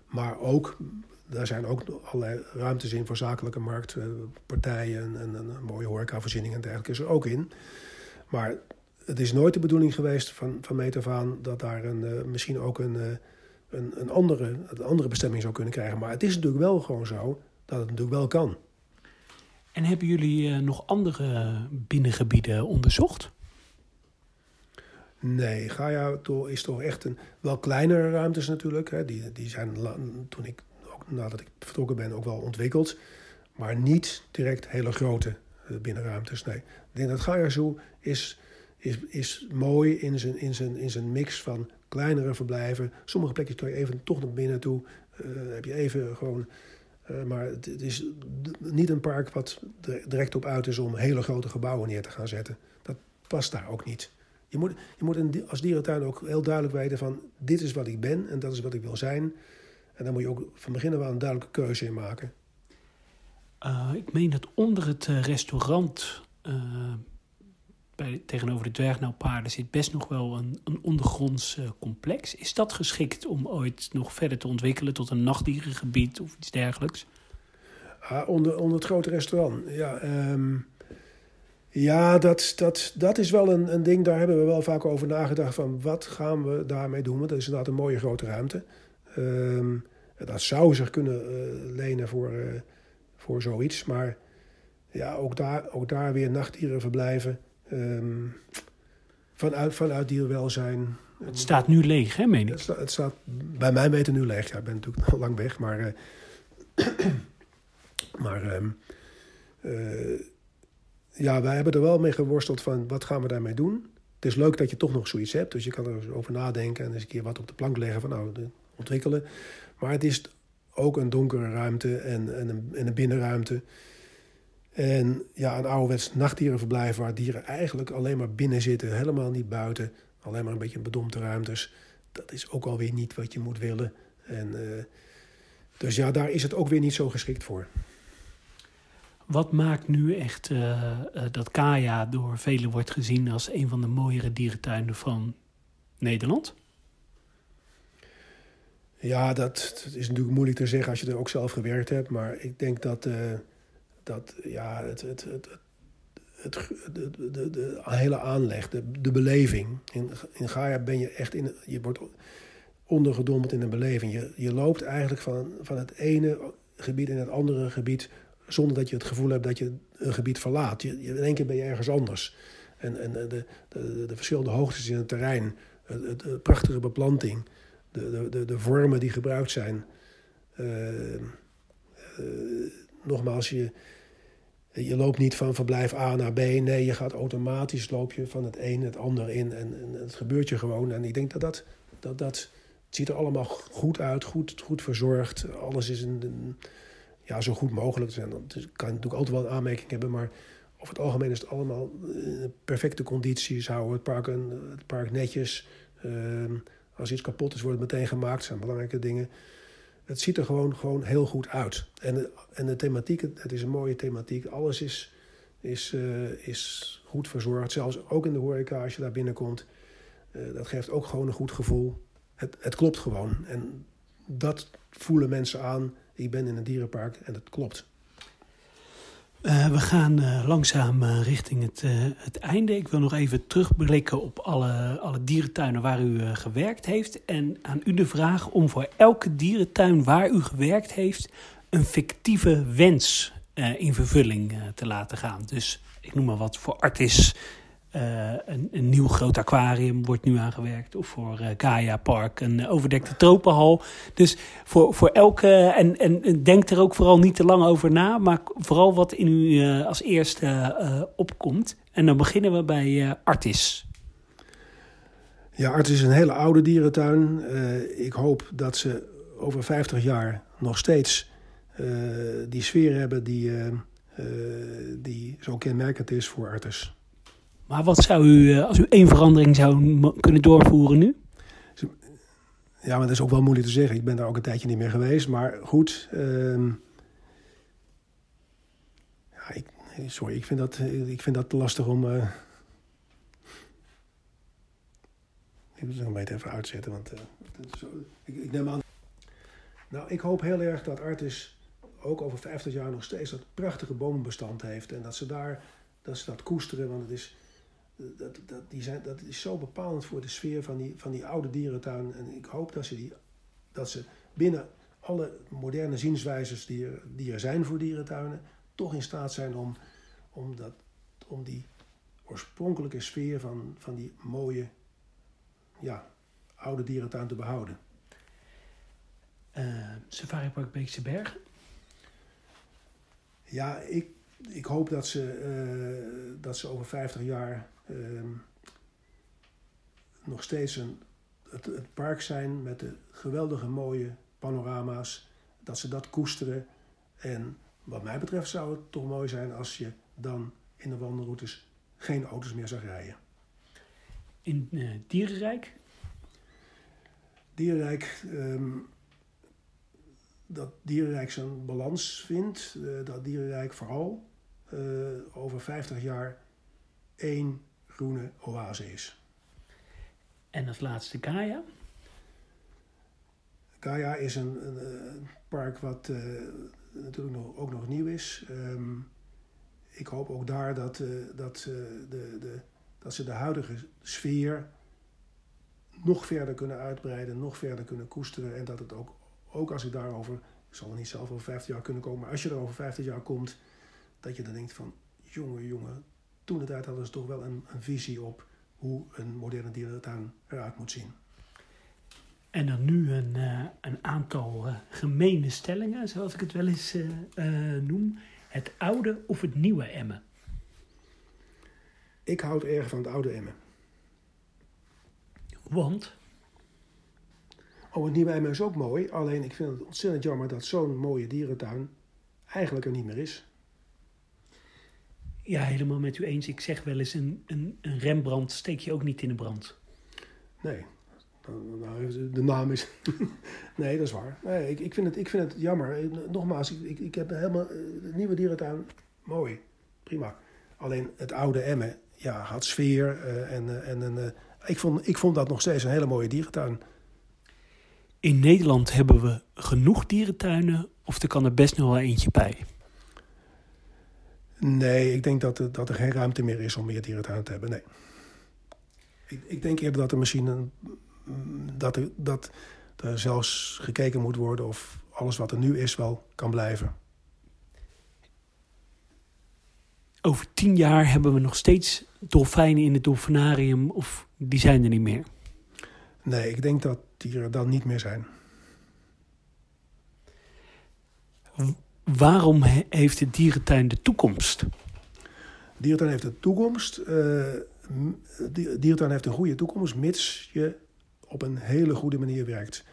Maar ook, daar zijn ook allerlei ruimtes in voor zakelijke markt, uh, partijen en, en, een mooie horecavoorziening en dergelijke is er ook in. Maar het is nooit de bedoeling geweest van, van dat daar een, misschien ook een, een, een, andere, een andere bestemming zou kunnen krijgen. Maar het is natuurlijk wel gewoon zo dat het natuurlijk wel kan. En hebben jullie uh, nog andere binnengebieden onderzocht? Nee, Gaia is toch echt een wel kleinere ruimtes natuurlijk. Hè. Die, die zijn toen ik, ook nadat ik vertrokken ben, ook wel ontwikkeld. Maar niet direct hele grote uh, binnenruimtes. Nee. Ik denk dat Gaia Zoo is, is, is mooi in zijn, in, zijn, in zijn mix van kleinere verblijven. Sommige plekjes kan je even toch naar binnen toe. Uh, heb je even gewoon eh, maar het, is niet een park wat direct op uit is om hele grote gebouwen neer te gaan zetten. Dat past daar ook niet. Je moet, je moet als dierentuin ook heel duidelijk weten van dit is wat ik ben en dat is wat ik wil zijn. En daar moet je ook van begin aan een duidelijke keuze in maken. Uh, ik meen dat onder het eh, restaurant bij, tegenover de dwergnauwpaarden zit best nog wel een, een ondergronds uh, complex. Is dat geschikt om ooit nog verder te ontwikkelen tot een nachtdierengebied of iets dergelijks? Ah, onder, onder het grote restaurant, ja. Um, ja, dat, dat, dat is wel een, een ding, daar hebben we wel vaak over nagedacht van wat gaan we daarmee doen. Want dat is inderdaad een mooie grote ruimte. Um, dat zou zich kunnen uh, lenen voor, uh, voor zoiets. Maar ja, ook daar, ook daar weer nachtdieren verblijven. Um, vanuit, vanuit dierwelzijn. Het staat nu leeg, hè, meen ik? Het, het staat bij mij weten nu leeg. Ja, ik ben natuurlijk al lang weg, maar... Uh, maar um, uh, ja, wij hebben er wel mee geworsteld van wat gaan we daarmee doen. Het is leuk dat je toch nog zoiets hebt, dus je kan er over nadenken en eens een keer wat op de plank leggen van nou, ontwikkelen. Maar het is ook een donkere ruimte en, en, een, en een binnenruimte. En ja, een ouderwets nachtdierenverblijf waar dieren eigenlijk alleen maar binnen zitten, helemaal niet buiten, alleen maar een beetje bedompte ruimtes. Dat is ook alweer niet wat je moet willen. En, uh, dus ja, daar is het ook weer niet zo geschikt voor. Wat maakt nu echt uh, uh, dat Kaya door velen wordt gezien als een van de mooiere dierentuinen van Nederland? Ja, dat, dat, is natuurlijk moeilijk te zeggen als je er ook zelf gewerkt hebt. Maar ik denk dat dat ja, het, het, het, het, de, de, de, hele aanleg, de, de beleving. In, in Gaia ben je echt in, je wordt ondergedompeld in een beleving. Je, je loopt eigenlijk van, van het ene gebied in het andere gebied zonder dat je het gevoel hebt dat je een gebied verlaat. Je, in één keer ben je ergens anders. En, en de, de, de, verschillende hoogtes in het terrein, de, prachtige beplanting, de, de, de, vormen die gebruikt zijn. Uh, uh, nogmaals, je, je loopt niet van verblijf A naar B. Nee, je gaat automatisch loop je van het een het ander in. En, en het gebeurt je gewoon. En ik denk dat dat, dat, dat ziet er allemaal goed uit, goed, goed verzorgd. Alles is een, ja, zo goed mogelijk. zijn. Dus kan natuurlijk altijd wel een aanmerking hebben, maar over het algemeen is het allemaal in perfecte condities. Houden het park, het park netjes. Ehm, als iets kapot is, wordt het meteen gemaakt. Dat zijn belangrijke dingen. Het ziet er gewoon, gewoon heel goed uit. En, de, en de thematiek, het is een mooie thematiek. Alles is, is, uh, is goed verzorgd. Zelfs ook in de horeca, als je daar binnenkomt. Uh, dat geeft ook gewoon een goed gevoel. Het, het klopt gewoon. En dat voelen mensen aan. Ik ben in een dierenpark en het klopt. Uh, we gaan uh, langzaam uh, richting het, het, einde. Ik wil nog even terugblikken op alle, alle dierentuinen waar u gewerkt heeft. En aan u de vraag om voor elke dierentuin waar u gewerkt heeft... een fictieve wens in vervulling te laten gaan. Dus ik noem maar wat voor Artis uh, een, nieuw groot aquarium wordt nu aangewerkt. Of voor uh, Gaia Park, een overdekte tropenhal. Dus voor, voor elke. En, en, denk er ook vooral niet te lang over na. Maar vooral wat in u als eerste opkomt. En dan beginnen we bij Artis. Ja, Artis is een hele oude dierentuin. ik hoop dat ze over 50 jaar nog steeds die sfeer hebben die, die zo kenmerkend is voor Artis. Maar wat zou u, eh, als u één verandering zou kunnen doorvoeren nu? Ja, maar dat is ook wel moeilijk te zeggen. Ik ben daar ook een tijdje niet meer geweest. Maar goed. Uh, ja, ik, sorry, ik vind, dat, ik vind dat lastig om. Uh, ik moet het nog een even uitzetten. Want ik, ik, neem aan. Nou, ik hoop heel erg dat Artis ook over 50 jaar nog steeds dat prachtige bomenbestand heeft. En dat ze daar dat, ze dat koesteren. Want het is dat, dat, die zijn, dat is zo bepalend voor de sfeer van die, van die oude dierentuin. En ik hoop dat ze, die, dat ze binnen alle moderne zienswijzes die er, die er zijn voor dierentuinen, toch in staat zijn om, om, dat, om die oorspronkelijke sfeer van, van die mooie ja, oude dierentuin te behouden. Uh, Safari Park Beekse Bergen? Ja, ik, ik hoop dat ze, uh, dat ze over 50 jaar nog steeds een, het, het, park zijn met de geweldige mooie panorama's. Dat ze dat koesteren. En wat mij betreft zou het toch mooi zijn als je dan in de wandelroutes geen auto's meer zag rijden. In uh, Dierenrijk? Dierenrijk, um, dat Dierenrijk zijn balans vindt. Uh, dat Dierenrijk vooral uh, over 50 jaar één groene oase is. En als laatste Gaia? Gaia is een, een, park wat uh, natuurlijk nog, ook nog nieuw is. Um, ik hoop ook daar dat, uh, dat, uh, de, de, dat ze de huidige sfeer nog verder kunnen uitbreiden, nog verder kunnen koesteren. En dat het ook, ook als ik daarover, ik zal er niet zelf over 50 jaar kunnen komen, maar als je er over 50 jaar komt, dat je dan denkt van, jongen, jongen, toen de tijd hadden ze toch wel een, een visie op hoe een moderne dierentuin eruit moet zien. En dan nu een, uh, een aantal uh, gemene stellingen, zoals ik het wel eens uh, noem. Het oude of het nieuwe Emmen? Ik houd erg van het oude Emmen. Want? Oh, het nieuwe Emmen is ook mooi. Alleen ik vind het ontzettend jammer dat zo'n mooie dierentuin eigenlijk er niet meer is. Ja, helemaal met u eens. Ik zeg wel eens, een, een, een Rembrandt steek je ook niet in de brand. Nee, nou, de naam is... nee, dat is waar. Nee, ik, ik, vind het, ik vind het jammer. Nogmaals, ik, ik, ik heb helemaal... De nieuwe dierentuin, mooi. Prima. Alleen het oude Emmen, ja, had sfeer. Uh, en, uh, en uh, ik, vond, ik vond dat nog steeds een hele mooie dierentuin. In Nederland hebben we genoeg dierentuinen... of er kan er best nog wel eentje bij? Nee, ik denk dat er, dat er geen ruimte meer is om meer dierentuin te hebben. Nee. Ik, ik denk eerder dat er misschien een, dat, er, dat er zelfs gekeken moet worden of alles wat er nu is wel kan blijven. Over tien jaar hebben we nog steeds dolfijnen in het dolfinarium of die zijn er niet meer? Nee, ik denk dat die er dan niet meer zijn. Waarom heeft de dierentuin de toekomst? Dierentuin heeft de toekomst. Uh, dierentuin heeft een goede toekomst, mits je op een hele goede manier werkt.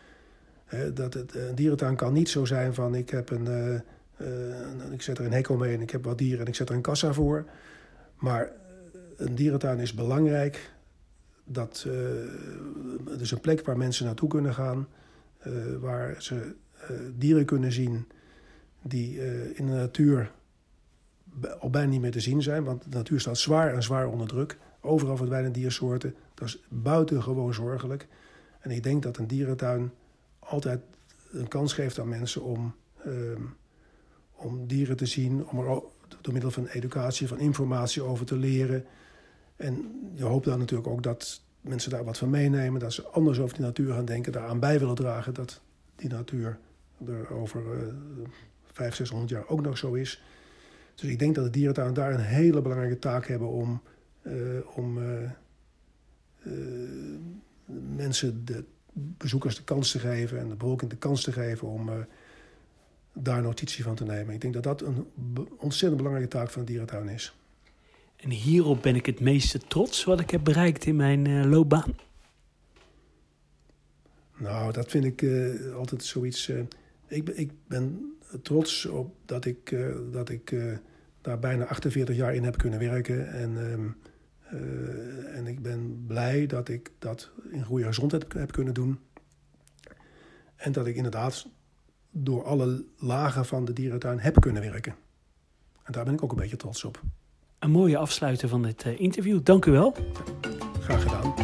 dat het, een dierentuin kan niet zo zijn van ik heb een, uh, ik zet er een hek omheen en ik heb wat dieren en ik zet er een kassa voor. Maar een dierentuin is belangrijk. Dat, het is een plek waar mensen naartoe kunnen gaan, waar ze dieren kunnen zien die in de natuur al bijna niet meer te zien zijn. Want de natuur staat zwaar en zwaar onder druk. Overal verdwijnen diersoorten. Dat is buitengewoon zorgelijk. En ik denk dat een dierentuin altijd een kans geeft aan mensen om, uh, om dieren te zien, om er door middel van educatie, van informatie over te leren. En je hoopt dan natuurlijk ook dat mensen daar wat van meenemen, dat ze anders over die natuur gaan denken, daaraan bij willen dragen dat die natuur er over uh, 500, 600 jaar ook nog zo is. Dus ik denk dat de dierentuin daar een hele belangrijke taak hebben om, uh, om uh, uh, mensen, de bezoekers de kans te geven en de bevolking de kans te geven om daar notitie van te nemen. Ik denk dat dat een ontzettend belangrijke taak van de dierentuin is. En hierop ben ik het meeste trots wat ik heb bereikt in mijn loopbaan. Nou, dat vind ik altijd zoiets. ik, ik ben trots op dat ik, uh, dat ik uh, daar bijna 48 jaar in heb kunnen werken. En, um, uh, en ik ben blij dat ik dat in goede gezondheid heb kunnen doen. En dat ik inderdaad door alle lagen van de dierentuin heb kunnen werken. En daar ben ik ook een beetje trots op. Een mooie afsluiter van dit interview. Dank u wel. Graag gedaan.